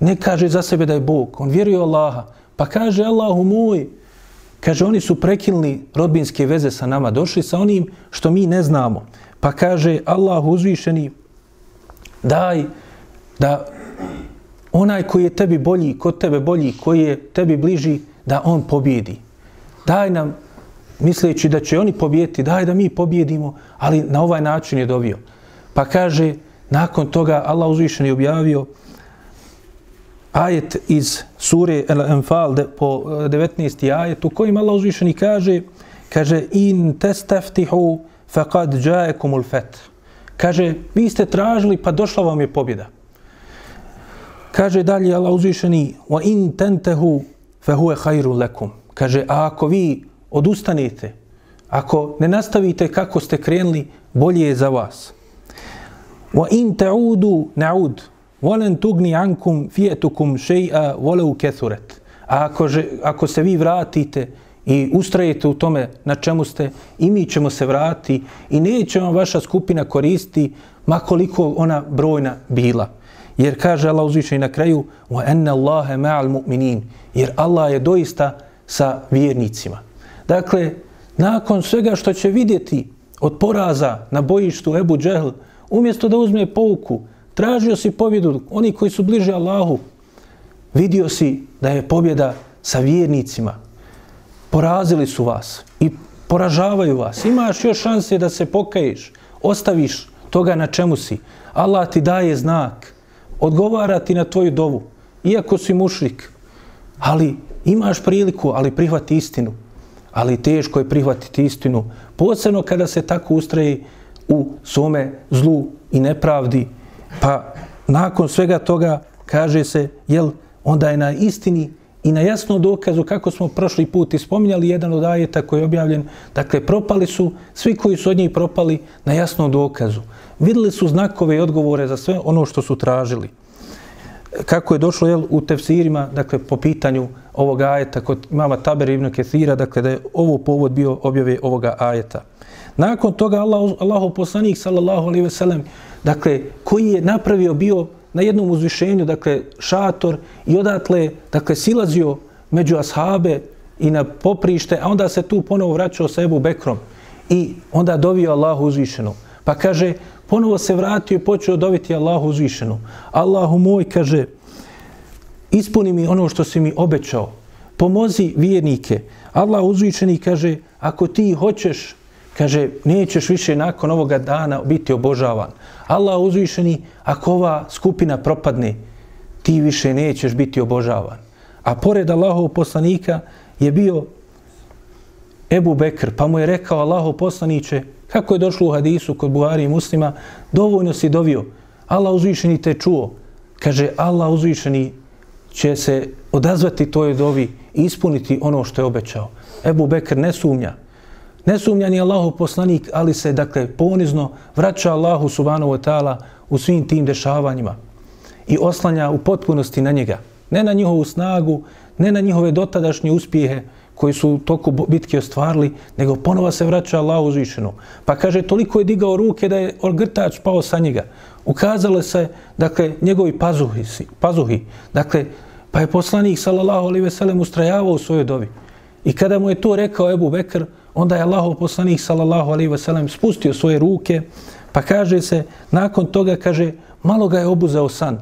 ne kaže za sebe da je Bog. On vjeruje Allaha. Pa kaže Allahu moj, kaže oni su prekinuli rodbinske veze sa nama, došli sa onim što mi ne znamo. Pa kaže Allahu uzvišeni, daj da onaj koji je tebi bolji, kod tebe bolji, koji je tebi bliži, da on pobjedi. daj nam, misleći da će oni pobjediti, daj da mi pobjedimo, ali na ovaj način je dobio. Pa kaže, nakon toga Allah uzvišen je objavio ajet iz sure El-Enfal po eh, 19. Ajet u kojim Allah uzvišen i kaže, kaže, in testaftihu faqad ja'akumul fet. Kaže, vi ste tražili, pa došla vam je pobjeda. Kaže dalje Allah uzvišeni, wa in tentehu fe huve hajru lekum. Kaže, a ako vi odustanete, ako ne nastavite kako ste krenuli, bolje je za vas. Wa in ta'udu na'ud, volen tugni ankum fijetukum še'a voleu kethuret. A ako, že, ako se vi vratite i ustrajete u tome na čemu ste, i mi ćemo se vratiti i neće vam vaša skupina koristi makoliko ona brojna bila. Jer kaže Allah uzviše na kraju wa anna Allaha ma'al mu'minin. Jer Allah je doista sa vjernicima. Dakle, nakon svega što će vidjeti od poraza na bojištu Ebu Džehl, umjesto da uzme pouku, tražio si pobjedu, oni koji su bliže Allahu, vidio si da je pobjeda sa vjernicima. Porazili su vas i poražavaju vas. Imaš još šanse da se pokaješ, ostaviš toga na čemu si. Allah ti daje znak odgovarati na tvoju dovu, iako si mušrik, ali imaš priliku, ali prihvati istinu. Ali teško je prihvatiti istinu, posebno kada se tako ustraji u svome zlu i nepravdi. Pa nakon svega toga kaže se, jel, onda je na istini i na jasnom dokazu, kako smo prošli put ispominjali jedan od ajeta koji je objavljen, dakle, propali su, svi koji su od njih propali, na jasnom dokazu videli su znakove i odgovore za sve ono što su tražili. Kako je došlo jel, u tefsirima, dakle, po pitanju ovog ajeta kod mama Taber ibn Kethira, dakle, da je ovo povod bio objave ovoga ajeta. Nakon toga Allah, Allahu poslanik, sallallahu alaihi ve sellem, dakle, koji je napravio bio na jednom uzvišenju, dakle, šator i odatle, dakle, silazio među ashabe i na poprište, a onda se tu ponovo vraćao sa Ebu Bekrom i onda dovio Allahu uzvišenu. Pa kaže, ponovo se vratio i počeo doviti Allahu uzvišenu. Allahu moj, kaže, ispuni mi ono što si mi obećao. Pomozi vjernike. Allah uzvišeni kaže, ako ti hoćeš, kaže, nećeš više nakon ovoga dana biti obožavan. Allah uzvišeni, ako ova skupina propadne, ti više nećeš biti obožavan. A pored Allahov poslanika je bio Ebu Bekr, pa mu je rekao Allahov poslaniće, Kako je došlo u hadisu kod Buhari i muslima, dovoljno si dovio. Allah uzvišeni te čuo. Kaže, Allah uzvišeni će se odazvati toj dovi i ispuniti ono što je obećao. Ebu Bekr ne sumnja. Ne sumnja Allahu poslanik, ali se, dakle, ponizno vraća Allahu subhanahu wa ta'ala u svim tim dešavanjima i oslanja u potpunosti na njega. Ne na njihovu snagu, ne na njihove dotadašnje uspjehe, koji su toku bitke ostvarili, nego ponova se vraća Allahu uzvišenu. Pa kaže, toliko je digao ruke da je orgrtač pao sa njega. Ukazale se, dakle, njegovi pazuhi. pazuhi. Dakle, pa je poslanik, sallallahu alaihi veselem, ustrajavao u svojoj dovi. I kada mu je to rekao Ebu Bekr, onda je Allahov poslanik, sallallahu alaihi veselem, spustio svoje ruke, pa kaže se, nakon toga, kaže, malo ga je obuzeo san.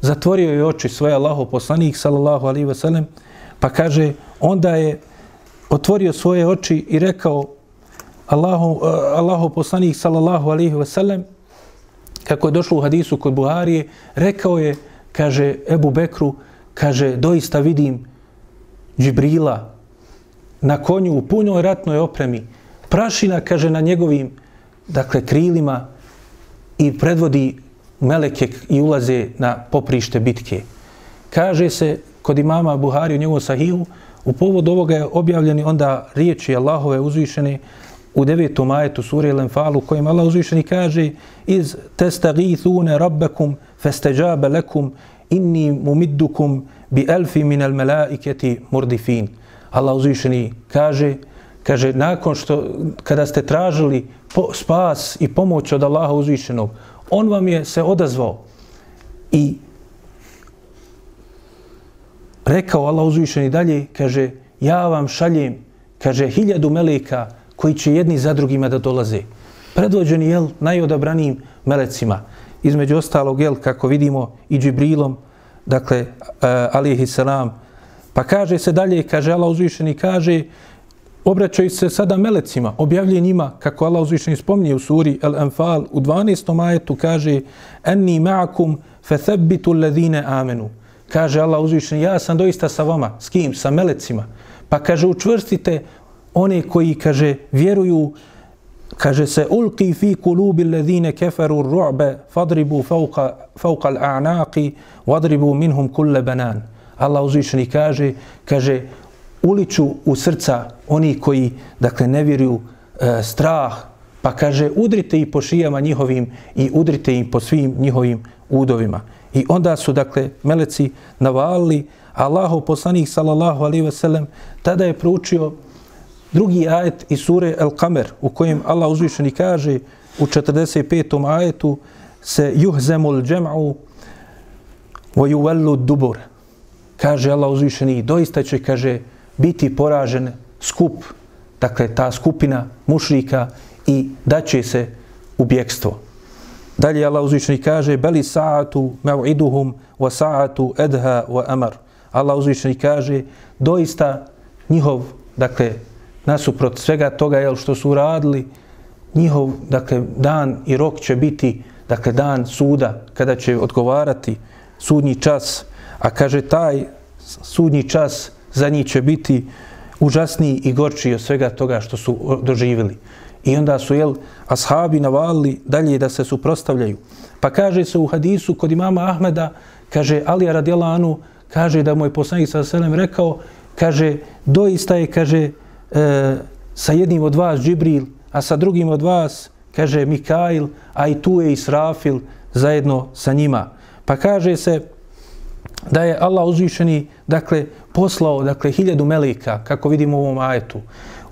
Zatvorio je oči svoje Allahov poslanik, sallallahu alaihi veselem, pa kaže, onda je otvorio svoje oči i rekao Allahu, eh, uh, Allahu poslanik sallallahu alaihi ve sellem kako je došlo u hadisu kod Buharije, rekao je, kaže Ebu Bekru, kaže, doista vidim Džibrila na konju u punoj ratnoj opremi, prašina, kaže, na njegovim, dakle, krilima i predvodi meleke i ulaze na poprište bitke. Kaže se kod imama Buhari u njegovom sahihu, U povod ovoga je objavljeni onda riječi Allahove uzvišene u devetom ajetu sure Al-Anfal u kojem Allah uzvišeni kaže iz testagithune rabbekum festeđabe lekum inni mumiddukum bi elfi min al melaiketi murdifin. Allah uzvišeni kaže, kaže nakon što, kada ste tražili po, spas i pomoć od Allaha uzvišenog, on vam je se odazvao i rekao Allah uzvišeni dalje, kaže, ja vam šaljem, kaže, hiljadu meleka koji će jedni za drugima da dolaze. Predvođeni, jel, najodabranijim melecima. Između ostalog, jel, kako vidimo, i Džibrilom, dakle, eh, uh, alihi salam. Pa kaže se dalje, kaže Allah uzvišeni, kaže, obraćaju se sada melecima, objavljuje njima, kako Allah uzvišeni spominje u suri Al-Anfal, u 12. ajetu kaže Enni ma'akum fethabbitu thebbitu amenu. Kaže Allah uzvišeni, ja sam doista sa vama. S kim? Sa melecima. Pa kaže, učvrstite one koji, kaže, vjeruju, kaže se, ulqi fi kulubi ledine keferu ru'be, fadribu fauqa, fauqa l'a'naqi, vadribu minhum kulle banan. Allah uzvišeni kaže, kaže, uliču u srca oni koji, dakle, ne vjeruju e, strah, pa kaže, udrite i po šijama njihovim i udrite im po svim njihovim udovima. I onda su, dakle, meleci navalili, Allahov poslanik, sallallahu alaihi ve sellem, tada je proučio drugi ajet iz sure El Kamer, u kojem Allah uzvišeni kaže u 45. ajetu se juhzemul džem'u vo juvellu dubur. Kaže Allah uzvišeni, doista će, kaže, biti poražen skup, dakle ta skupina mušrika i daće se u bjekstvo. Dalje Allah uzvišeni kaže beli sa'atu mev'iduhum wa sa'atu edha wa amar. Allah uzvišeni kaže doista njihov, dakle, nasuprot svega toga jel, što su uradili, njihov, dakle, dan i rok će biti, dakle, dan suda, kada će odgovarati sudnji čas, a kaže taj sudnji čas za njih će biti užasniji i gorčiji od svega toga što su doživjeli. I onda su, jel, ashabi navalili dalje da se suprostavljaju. Pa kaže se u hadisu kod imama Ahmeda, kaže Alija radijalanu, kaže da mu je poslanik sa selem rekao, kaže, doista je, kaže, e, sa jednim od vas Džibril, a sa drugim od vas, kaže, Mikail, a i tu je Israfil zajedno sa njima. Pa kaže se da je Allah uzvišeni, dakle, poslao, dakle, hiljadu melika, kako vidimo u ovom ajetu.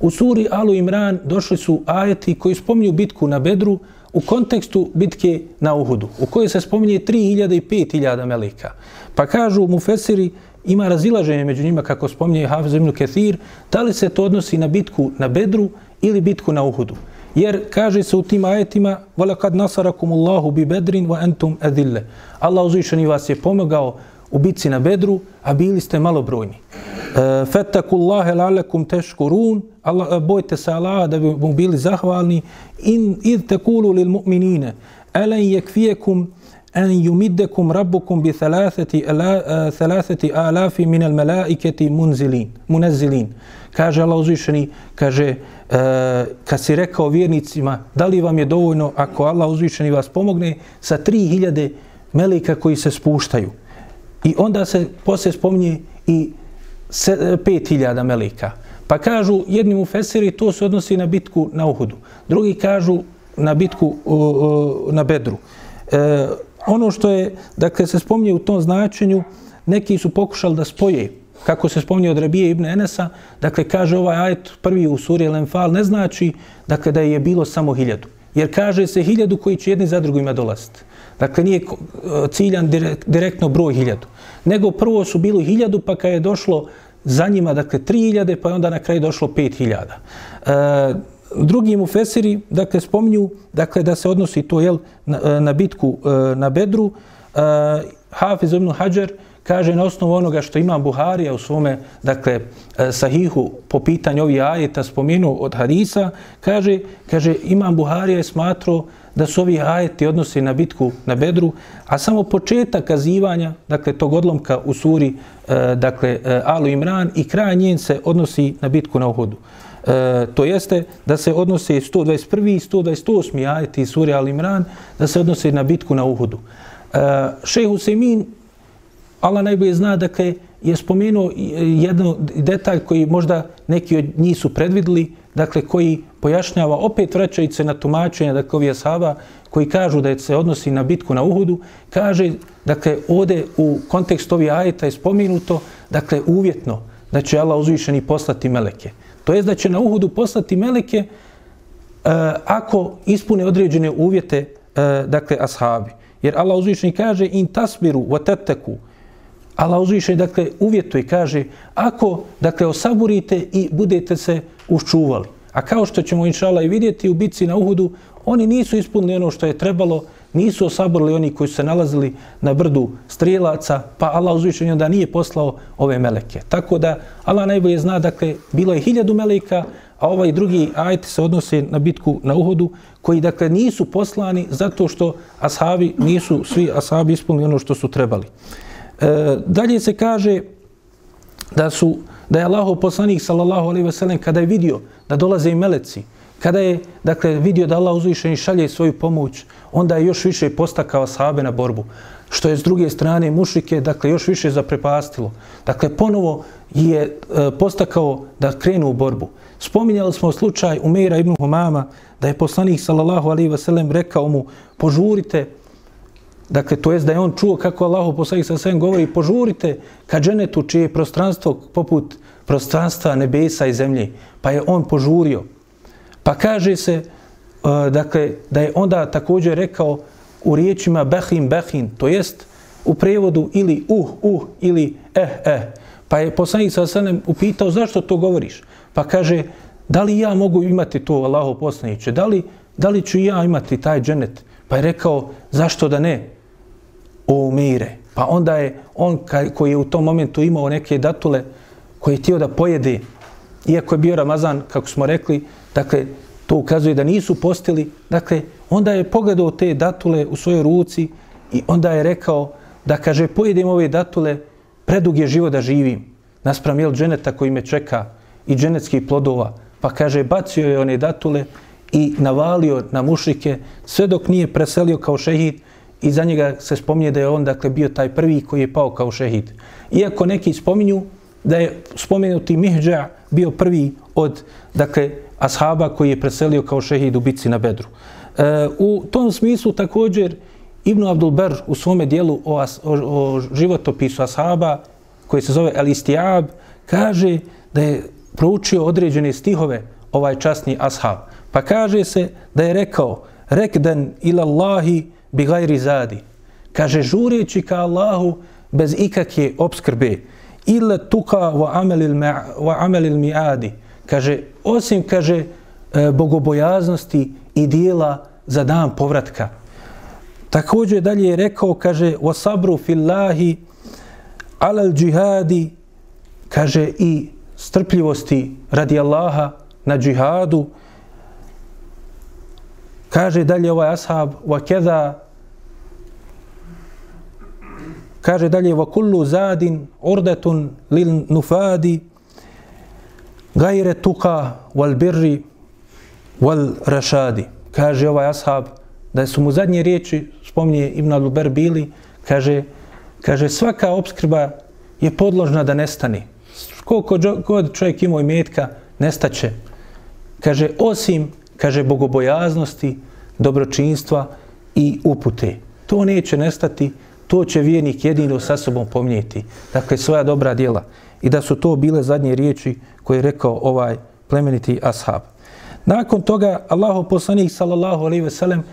U suri Alu Imran došli su ajeti koji spominju bitku na Bedru u kontekstu bitke na Uhudu, u kojoj se spominje 3000 i 5000 melika. Pa kažu mu Fesiri, ima razilaženje među njima, kako spominje Hafiz ibn Kethir, da li se to odnosi na bitku na Bedru ili bitku na Uhudu. Jer kaže se u tim ajetima وَلَكَدْ نَصَرَكُمُ اللَّهُ بِبَدْرٍ وَأَنْتُمْ أَذِلَّ Allah uzvišeni vas je pomogao u bitci na Bedru, a bili ste malobrojni. E, Fettakullahe lalekum teškurun, Allah, e, bojte se Allaha da bi mu bili zahvalni. In id tekulu lil mu'minine, elen jekvijekum en yumiddekum rabbukum bi thalathati, ala, uh, thalathati alafi min al malaiketi munzilin, munazzilin. Kaže Allah uzvišeni, kaže, uh, kad si rekao vjernicima, da li vam je dovoljno ako Allah uzvišeni vas pomogne sa 3000 melika koji se spuštaju. I onda se poslije spominje i 5000 e, melika. Pa kažu jedni u Fesiri to se odnosi na bitku na Uhudu. Drugi kažu na bitku na Bedru. E, ono što je, dakle, se spominje u tom značenju, neki su pokušali da spoje, kako se spominje od Rabije ibn Enesa, dakle, kaže ovaj ajet prvi u suri Al-Enfal, ne znači, dakle, da je bilo samo hiljadu. Jer kaže se hiljadu koji će jedni za drugima dolaziti. Dakle, nije e, ciljan direktno broj hiljadu. Nego prvo su bilo hiljadu, pa kad je došlo za njima, dakle, tri hiljade, pa je onda na kraju došlo pet hiljada. E, drugi mu fesiri, dakle, spominju, dakle, da se odnosi to, jel, na, e, na bitku e, na Bedru. E, Hafiz ibn Hajar kaže na osnovu onoga što ima Buharija u svome, dakle, sahihu po pitanju ovih ajeta spomenu od hadisa, kaže, kaže, imam Buharija je smatrao da su ovi ajeti odnosi na bitku na Bedru, a samo početak kazivanja, dakle, tog odlomka u suri, e, dakle, e, Alu Imran i kraj njen se odnosi na bitku na Uhudu. E, to jeste da se odnose 121. i 128. ajeti iz suri Al Imran, da se odnose na bitku na Uhudu. E, Šej Husemin, Allah najbolje zna, dakle, je spomenuo e, jedan detalj koji možda neki od njih su predvidili, dakle, koji pojašnjava, opet vraćajući se na tumačenje, dakle, ovih ashaba, koji kažu da se odnosi na bitku na Uhudu, kaže, dakle, ovde u kontekstu ovih ajeta je spomenuto, dakle, uvjetno, da će Allah uzvišeni poslati meleke. To je da će na Uhudu poslati meleke e, ako ispune određene uvjete, e, dakle, ashabi. Jer Allah uzvišeni kaže, in tasbiru, vateteku, Allah uzviše, dakle, uvjetuje, kaže, ako, dakle, osaburite i budete se uščuvali. A kao što ćemo, inšala, i vidjeti u bitci na Uhudu, oni nisu ispunili ono što je trebalo, nisu osaborili oni koji su se nalazili na brdu strijelaca, pa Allah uzvišen da nije poslao ove meleke. Tako da Allah najbolje zna, dakle, bilo je hiljadu meleka, a ovaj drugi ajet se odnose na bitku na Uhodu, koji dakle nisu poslani zato što ashabi nisu svi ashabi ispunili ono što su trebali. E, dalje se kaže da su da je Allahov poslanik sallallahu alejhi ve sellem kada je vidio da dolaze i meleci, kada je dakle vidio da Allah uzvišeni šalje svoju pomoć, onda je još više postakao sahabe na borbu. Što je s druge strane mušike, dakle još više zaprepastilo. Dakle ponovo je e, postakao da krenu u borbu. Spominjali smo slučaj Umeira ibn Humama, da je poslanik sallallahu alaihi ve sellem rekao mu, požurite, dakle, to jest da je on čuo kako Allah poslanik sa svem govori, požurite ka dženetu čije je prostranstvo poput prostranstva nebesa i zemlje. Pa je on požurio. Pa kaže se, uh, dakle, da je onda također rekao u riječima behin, behin, to jest u prevodu ili uh, uh, ili eh, eh. Pa je poslanik sa svem upitao zašto to govoriš? Pa kaže, da li ja mogu imati to Allaho poslaniće? Da li, da li ću ja imati taj dženet? Pa je rekao, zašto da ne? Umire. Pa onda je on koji je u tom momentu imao neke datule koje je htio da pojede, iako je bio Ramazan, kako smo rekli, dakle, to ukazuje da nisu postili, dakle, onda je pogledao te datule u svojoj ruci i onda je rekao da, kaže, pojedem ove datule, predug je život da živim, naspram jel dženeta koji me čeka, i dženetskih plodova. Pa kaže, bacio je one datule i navalio na mušike sve dok nije preselio kao šehid i za njega se spominje da je on dakle bio taj prvi koji je pao kao šehid. Iako neki spominju da je spomenuti Mihđa bio prvi od dakle ashaba koji je preselio kao šehid u bitci na Bedru. E, u tom smislu također Ibn Abdulber u svome dijelu o, as, o, o životopisu ashaba koji se zove El Istijab kaže da je proučio određene stihove ovaj časni ashab. Pa kaže se da je rekao rekden ilallahi Allahi bi gajri zadi. Kaže žureći ka Allahu bez ikakje obskrbe. Ila tuka wa amelil, wa amelil miadi. Kaže osim kaže e, bogobojaznosti i dijela za dan povratka. Također dalje je rekao, kaže, wa sabru fillahi alal džihadi, kaže, i strpljivosti radi Allaha na džihadu. Kaže dalje ovaj ashab, wa keda, kaže dalje, wa kullu zadin urdetun lil nufadi, gajre tuka wal birri wal rašadi. Kaže ovaj ashab, da su mu zadnje riječi, spominje Ibn Aluber bili, kaže, kaže svaka obskrba je podložna da nestane koliko god čovjek imao imetka, nestaće. Kaže, osim, kaže, bogobojaznosti, dobročinstva i upute. To neće nestati, to će vjernik jedino sa sobom pomnijeti. Dakle, svoja dobra djela. I da su to bile zadnje riječi koje je rekao ovaj plemeniti ashab. Nakon toga, Allaho poslanik, sallallahu alaihi ve sellem,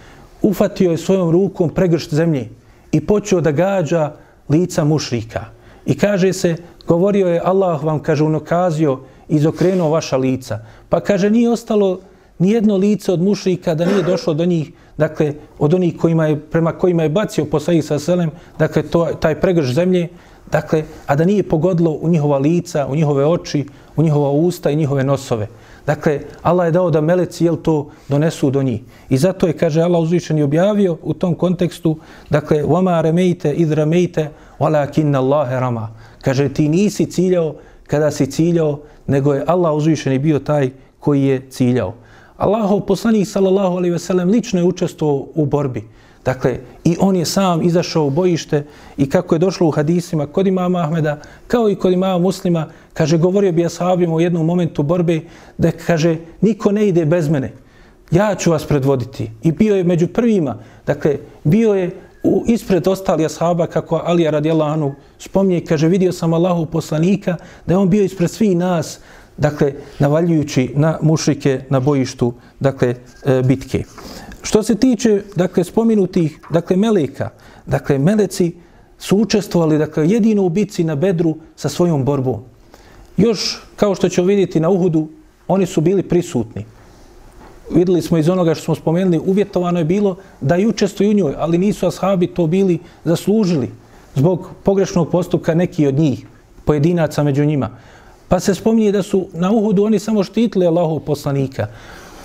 ufatio je svojom rukom pregršt zemlje i počeo da gađa lica mušrika. I kaže se, govorio je Allah vam, kaže, unokazio, izokrenuo vaša lica. Pa kaže, nije ostalo ni jedno lice od mušrika da nije došlo do njih, dakle, od onih kojima je, prema kojima je bacio posljednik sa selem, dakle, to, taj pregrž zemlje, dakle, a da nije pogodilo u njihova lica, u njihove oči, u njihova usta i njihove nosove. Dakle, Allah je dao da meleci jel to donesu do njih. I zato je, kaže Allah uzvišen i objavio u tom kontekstu, dakle, وَمَا رَمَيْتَ إِذْ رَمَيْتَ وَلَكِنَّ اللَّهَ رَمَا. Kaže, ti nisi ciljao kada si ciljao, nego je Allah uzvišen i bio taj koji je ciljao. Allahov poslanik, sallallahu alejhi ve sellem, lično je učestvovao u borbi. Dakle, i on je sam izašao u bojište i kako je došlo u hadisima kod imama Ahmeda, kao i kod imama muslima, kaže, govorio bi ashabima u jednom momentu borbe, da kaže, niko ne ide bez mene, ja ću vas predvoditi. I bio je među prvima, dakle, bio je u, ispred ostali ashaba, kako Alija radijallahu anhu spominje, kaže, vidio sam Allahu poslanika, da je on bio ispred svih nas, dakle, navaljujući na mušrike na bojištu, dakle, e, bitke. Što se tiče, dakle, spominutih, dakle, meleka, dakle, meleci su učestvovali, dakle, jedino u bitci na Bedru sa svojom borbom. Još, kao što ćemo vidjeti na Uhudu, oni su bili prisutni. videli smo iz onoga što smo spomenuli, uvjetovano je bilo da i učestvuju u njoj, ali nisu ashabi to bili zaslužili zbog pogrešnog postupka neki od njih, pojedinaca među njima. Pa se spominje da su na Uhudu oni samo štitili Allahov poslanika.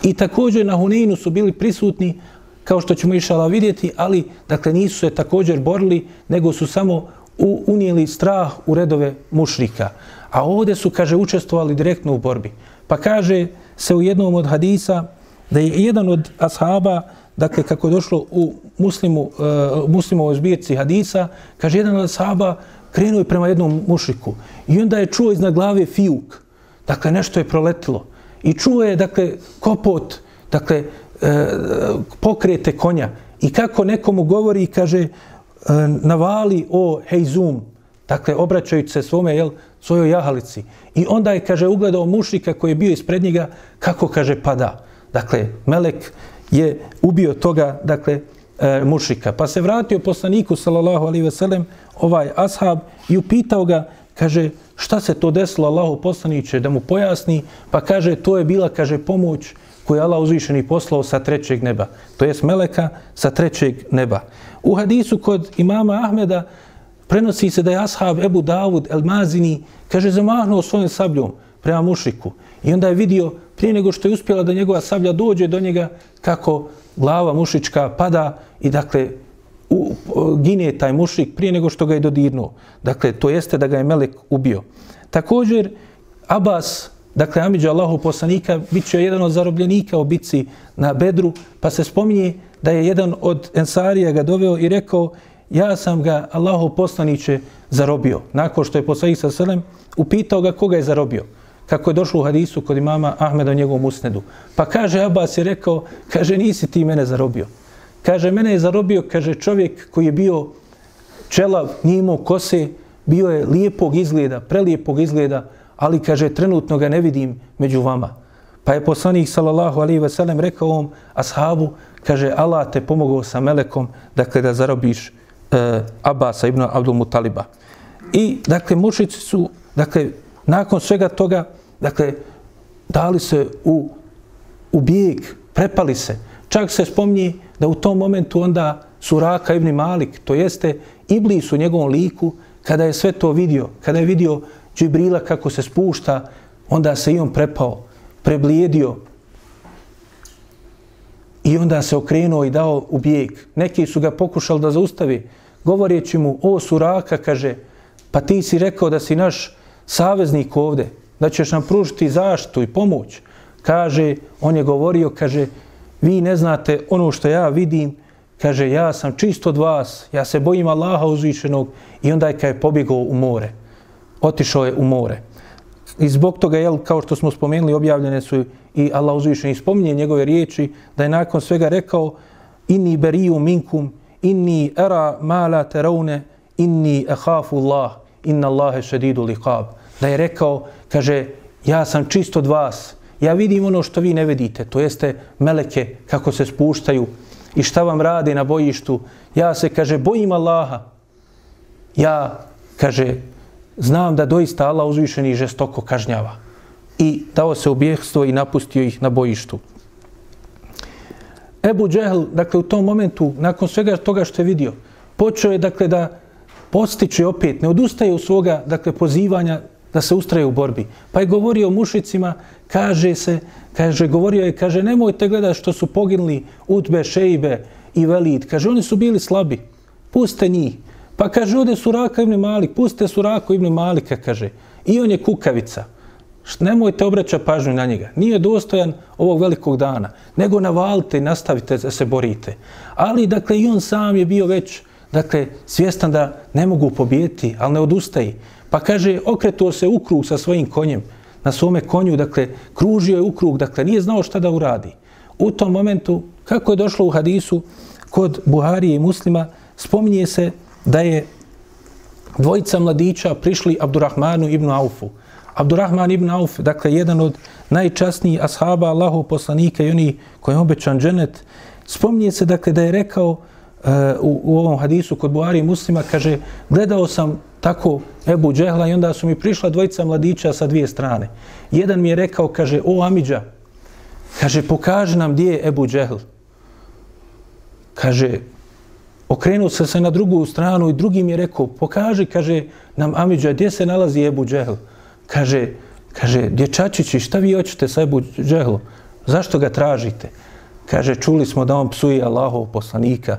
I također na Huneinu su bili prisutni, kao što ćemo išala vidjeti, ali dakle nisu se također borili, nego su samo u, unijeli strah u redove mušrika. A ovdje su, kaže, učestvovali direktno u borbi. Pa kaže se u jednom od hadisa da je jedan od ashaba, dakle, kako je došlo u muslimu, uh, muslimovoj zbirci hadisa, kaže, jedan od ashaba krenuo je prema jednom mušiku i onda je čuo iznad glave fijuk. Dakle, nešto je proletilo. I čuo je, dakle, kopot, dakle, e, pokrete konja. I kako nekomu govori i kaže, e, navali o hejzum, dakle, obraćajući se svome, jel, svojoj jahalici. I onda je, kaže, ugledao mušika koji je bio ispred njega, kako, kaže, pada. Dakle, Melek je ubio toga, dakle, e, mušika. Pa se vratio poslaniku, sallallahu alaihi veselem, ovaj ashab i upitao ga, kaže, šta se to desilo Allahu poslaniće, da mu pojasni, pa kaže, to je bila, kaže, pomoć koju je Allah uzvišeni poslao sa trećeg neba. To jest Meleka sa trećeg neba. U hadisu kod imama Ahmeda prenosi se da je ashab Ebu Davud El Mazini, kaže, zamahnuo svojim sabljom prema mušiku. I onda je vidio, prije nego što je uspjela da njegova sablja dođe do njega, kako glava mušička pada i dakle u, gine taj mušik prije nego što ga je dodirnuo. Dakle, to jeste da ga je Melek ubio. Također, Abbas, dakle, Amidža Allahu poslanika, bit će jedan od zarobljenika u bici na Bedru, pa se spominje da je jedan od Ensarija ga doveo i rekao, ja sam ga Allahu poslaniće zarobio. Nakon što je poslanik sa selem, upitao ga koga je zarobio. Kako je došlo u hadisu kod imama Ahmeda u njegovom usnedu. Pa kaže, Abbas je rekao, kaže, nisi ti mene zarobio. Kaže, mene je zarobio, kaže, čovjek koji je bio čelav, nije imao kose, bio je lijepog izgleda, prelijepog izgleda, ali, kaže, trenutno ga ne vidim među vama. Pa je poslanik, sallallahu alihi ve sellem, rekao ovom ashabu, kaže, Allah te pomogao sa melekom, dakle, da zarobiš e, Abasa ibn Abdul Mutaliba. I, dakle, mušici su, dakle, nakon svega toga, dakle, dali se u, u bijeg, prepali se. Čak se spomni da u tom momentu onda Suraka ibn Malik, to jeste Iblis u njegovom liku, kada je sve to vidio, kada je vidio Džibrila kako se spušta, onda se i on prepao, preblijedio i onda se okrenuo i dao u bijeg. Neki su ga pokušali da zaustavi, govoreći mu, o Suraka, kaže, pa ti si rekao da si naš saveznik ovde, da ćeš nam pružiti zaštitu i pomoć. Kaže, on je govorio, kaže, vi ne znate ono što ja vidim, kaže, ja sam čist od vas, ja se bojim Allaha uzvišenog i onda je kad je pobjegao u more. Otišao je u more. I zbog toga, jel, kao što smo spomenuli, objavljene su i Allah uzvišen i spominje njegove riječi, da je nakon svega rekao inni beriju minkum, inni era mala teraune, inni ehafu Allah, inna Allahe šedidu liqab. Da je rekao, kaže, ja sam čist od vas, ja vidim ono što vi ne vidite, to jeste meleke kako se spuštaju i šta vam radi na bojištu. Ja se, kaže, bojim Allaha. Ja, kaže, znam da doista Allah uzvišeni i žestoko kažnjava. I dao se objekstvo i napustio ih na bojištu. Ebu Džehl, dakle, u tom momentu, nakon svega toga što je vidio, počeo je, dakle, da postiče opet, ne odustaje u svoga, dakle, pozivanja da se ustraje u borbi. Pa je govorio mušicima, kaže se, kaže, govorio je, kaže, nemojte gledati što su poginuli Utbe, Šejbe i Velid. Kaže, oni su bili slabi. Puste njih. Pa kaže, ovdje su Raka ibn Malik, puste su Rako ibn Malika, kaže. I on je kukavica. Nemojte obraća pažnju na njega. Nije dostojan ovog velikog dana. Nego navalite i nastavite da se borite. Ali, dakle, i on sam je bio već, dakle, svjestan da ne mogu pobijeti, ali ne odustaje. Pa kaže, okretuo se u krug sa svojim konjem, na svome konju, dakle, kružio je u krug, dakle, nije znao šta da uradi. U tom momentu, kako je došlo u hadisu, kod Buharije i muslima, spominje se da je dvojica mladića prišli Abdurrahmanu ibn Aufu. Abdurrahman ibn Auf, dakle, jedan od najčasnijih ashaba Allahov poslanika i oni koji je obećan dženet, spominje se, dakle, da je rekao u, u ovom hadisu kod Buhari muslima, kaže, gledao sam tako Ebu Džehla i onda su mi prišla dvojica mladića sa dvije strane. Jedan mi je rekao, kaže, o Amidža, kaže, pokaži nam gdje je Ebu Džehl. Kaže, okrenuo se se na drugu stranu i drugi mi je rekao, pokaži, kaže, nam Amidža, gdje se nalazi Ebu Džehl? Kaže, kaže, dječačići, šta vi hoćete sa Ebu Džehlom? Zašto ga tražite? Kaže, čuli smo da on psuje Allahov poslanika.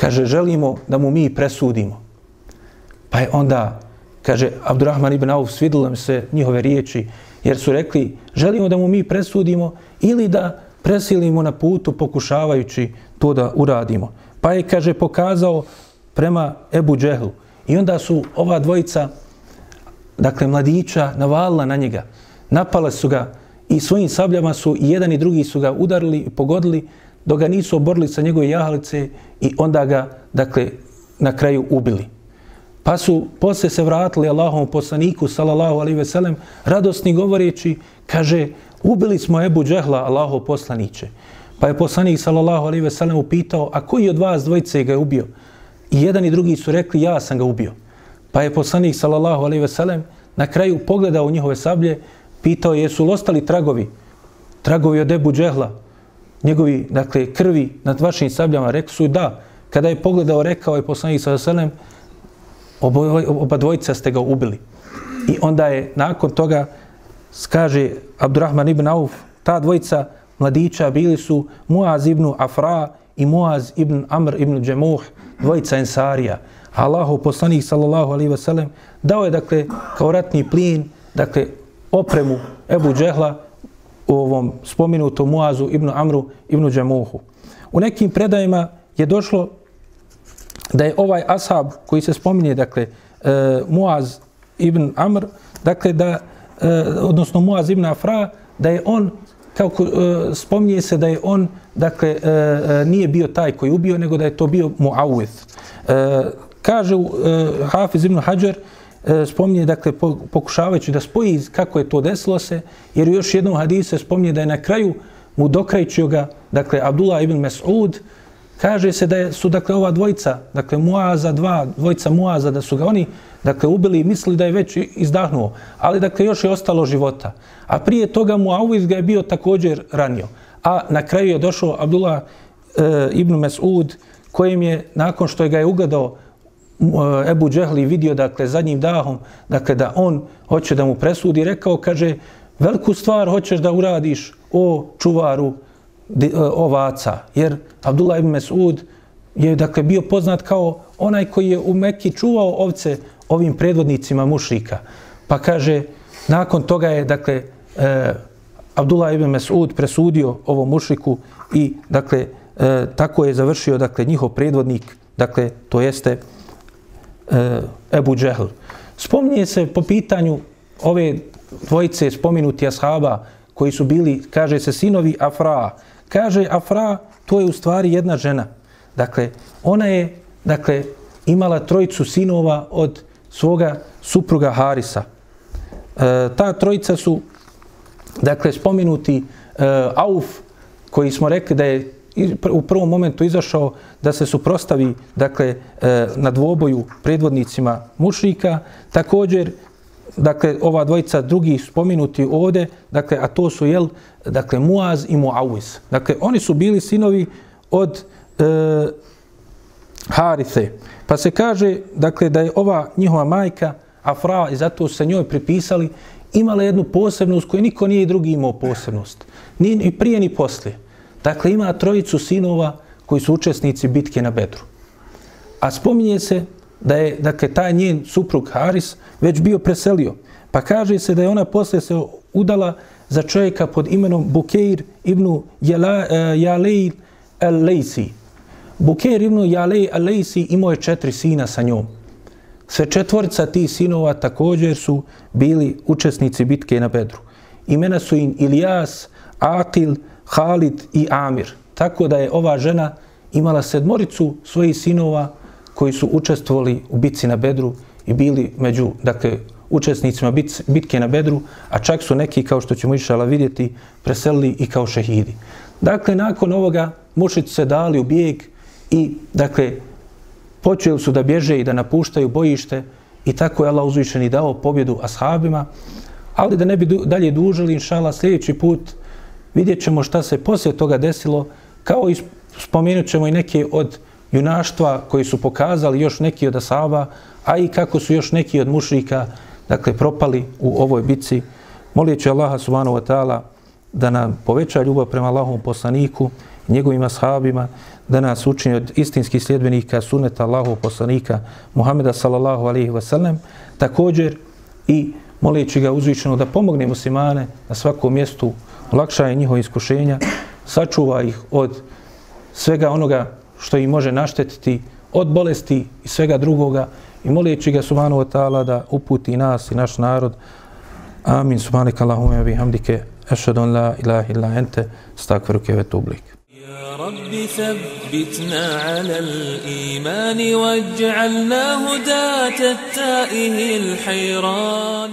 Kaže, želimo da mu mi presudimo. Pa je onda, kaže, Abdurrahman ibn Auf, svidilo se njihove riječi, jer su rekli, želimo da mu mi presudimo ili da presilimo na putu pokušavajući to da uradimo. Pa je, kaže, pokazao prema Ebu Džehlu. I onda su ova dvojica, dakle, mladića, navalila na njega. Napale su ga i svojim sabljama su i jedan i drugi su ga udarili i pogodili dok ga nisu oborili sa njegove jahalice i onda ga, dakle, na kraju ubili. Pa su posle se vratili Allahom poslaniku, salallahu alaihi veselem, radosni govoreći, kaže, ubili smo Ebu Džehla, Allaho poslaniće. Pa je poslanik, salallahu alaihi veselem, upitao, a koji od vas dvojice ga je ubio? I jedan i drugi su rekli, ja sam ga ubio. Pa je poslanik, salallahu alaihi veselem, na kraju pogledao njihove sablje, pitao jesu li ostali tragovi, tragovi od Ebu Džehla, njegovi, dakle, krvi nad vašim sabljama, rekli su da. Kada je pogledao, rekao je poslanik sa selem, oba, oba dvojica ste ga ubili. I onda je nakon toga, kaže Abdurrahman ibn Auf, ta dvojica mladića bili su Muaz ibn Afra i Muaz ibn Amr ibn Džemuh, dvojica Ensarija. Allahu poslanik sallallahu alaihi wasallam dao je dakle kao ratni plin dakle opremu Ebu Džehla u ovom spominutom Muazu ibn Amru ibn Džemuhu. U nekim predajima je došlo da je ovaj ashab koji se spominje, dakle, e, Muaz ibn Amr, dakle, da, e, odnosno Muaz ibn Afra, da je on, kako e, spominje se da je on, dakle, e, e nije bio taj koji ubio, nego da je to bio Muawith. E, kaže e, Hafiz ibn Hajar, E, spominje, dakle, pokušavajući da spoji kako je to desilo se, jer u još jednom hadisu spominje da je na kraju mu dokrajčio ga, dakle, Abdullah ibn Mas'ud, kaže se da su, dakle, ova dvojica, dakle, Muaza, dva, dvojica Muaza, da su ga oni, dakle, ubili i mislili da je već izdahnuo, ali, dakle, još je ostalo života. A prije toga Muawiz ga je bio također ranio. A na kraju je došao Abdullah e, ibn Mas'ud, kojim je, nakon što je ga je ugledao E, Ebu Džehli vidio, dakle, zadnjim dahom, dakle, da on hoće da mu presudi, rekao, kaže, veliku stvar hoćeš da uradiš o čuvaru e, ovaca, jer Abdullah ibn Mesud je, dakle, bio poznat kao onaj koji je u Mekki čuvao ovce ovim predvodnicima mušrika. Pa kaže, nakon toga je, dakle, e, Abdullah ibn Mesud presudio ovom mušriku i, dakle, e, tako je završio, dakle, njihov predvodnik, dakle, to jeste, e, Ebu Džehl. Spominje se po pitanju ove dvojice spominuti ashaba koji su bili, kaže se, sinovi Afra. Kaže Afra, to je u stvari jedna žena. Dakle, ona je, dakle, imala trojicu sinova od svoga supruga Harisa. E, ta trojica su, dakle, spominuti e, Auf, koji smo rekli da je u prvom momentu izašao da se suprostavi dakle e, na dvoboju predvodnicima mušrika. Također dakle ova dvojica drugi spomenuti ovde dakle a to su jel dakle Muaz i Muawiz dakle oni su bili sinovi od e, Harithe. Pa se kaže dakle da je ova njihova majka Afra i zato se njoj pripisali imala jednu posebnost koju niko nije drugi imao posebnost. Ni prije ni poslije. Dakle, ima trojicu sinova koji su učesnici bitke na Bedru. A spominje se da je, dakle, taj njen suprug Haris već bio preselio. Pa kaže se da je ona posle se udala za čovjeka pod imenom Bukeir ibn eh, Jalej al-Lejsi. Bukeir ibn Jalej al-Lejsi imao je četiri sina sa njom. Sve četvorica tih sinova također su bili učesnici bitke na Bedru. Imena su im Ilijas, Akil, Halid i Amir. Tako da je ova žena imala sedmoricu svojih sinova koji su učestvovali u bitci na Bedru i bili među dakle, učesnicima bitke na Bedru, a čak su neki, kao što ćemo išala vidjeti, preselili i kao šehidi. Dakle, nakon ovoga mušici se dali u bijeg i, dakle, počeli su da bježe i da napuštaju bojište i tako je Allah uzvišeni dao pobjedu ashabima, ali da ne bi dalje dužili, inšala, sljedeći put vidjet ćemo šta se poslije toga desilo, kao i spomenut ćemo i neke od junaštva koji su pokazali još neki od asaba, a i kako su još neki od mušrika dakle, propali u ovoj bici. Molit ću Allaha subhanahu wa ta'ala da nam poveća ljubav prema Allahom poslaniku, njegovim ashabima, da nas učini od istinskih sljedbenika suneta Allahov poslanika Muhameda sallallahu alaihi wa sallam, također i molijeći ga uzvičeno da pomogne muslimane na svakom mjestu, olakšaje njihove iskušenja, sačuva ih od svega onoga što im može naštetiti, od bolesti i svega drugoga i molijeći ga subhanahu wa ta'ala da uputi nas i naš narod. Amin. Subhanak Allahumma bihamdike. Ašhadu an la ilaha illa ente. Stakfiruke ve tublik. رب ثبتنا على الإيمان واجعلنا هداة التائه الحيران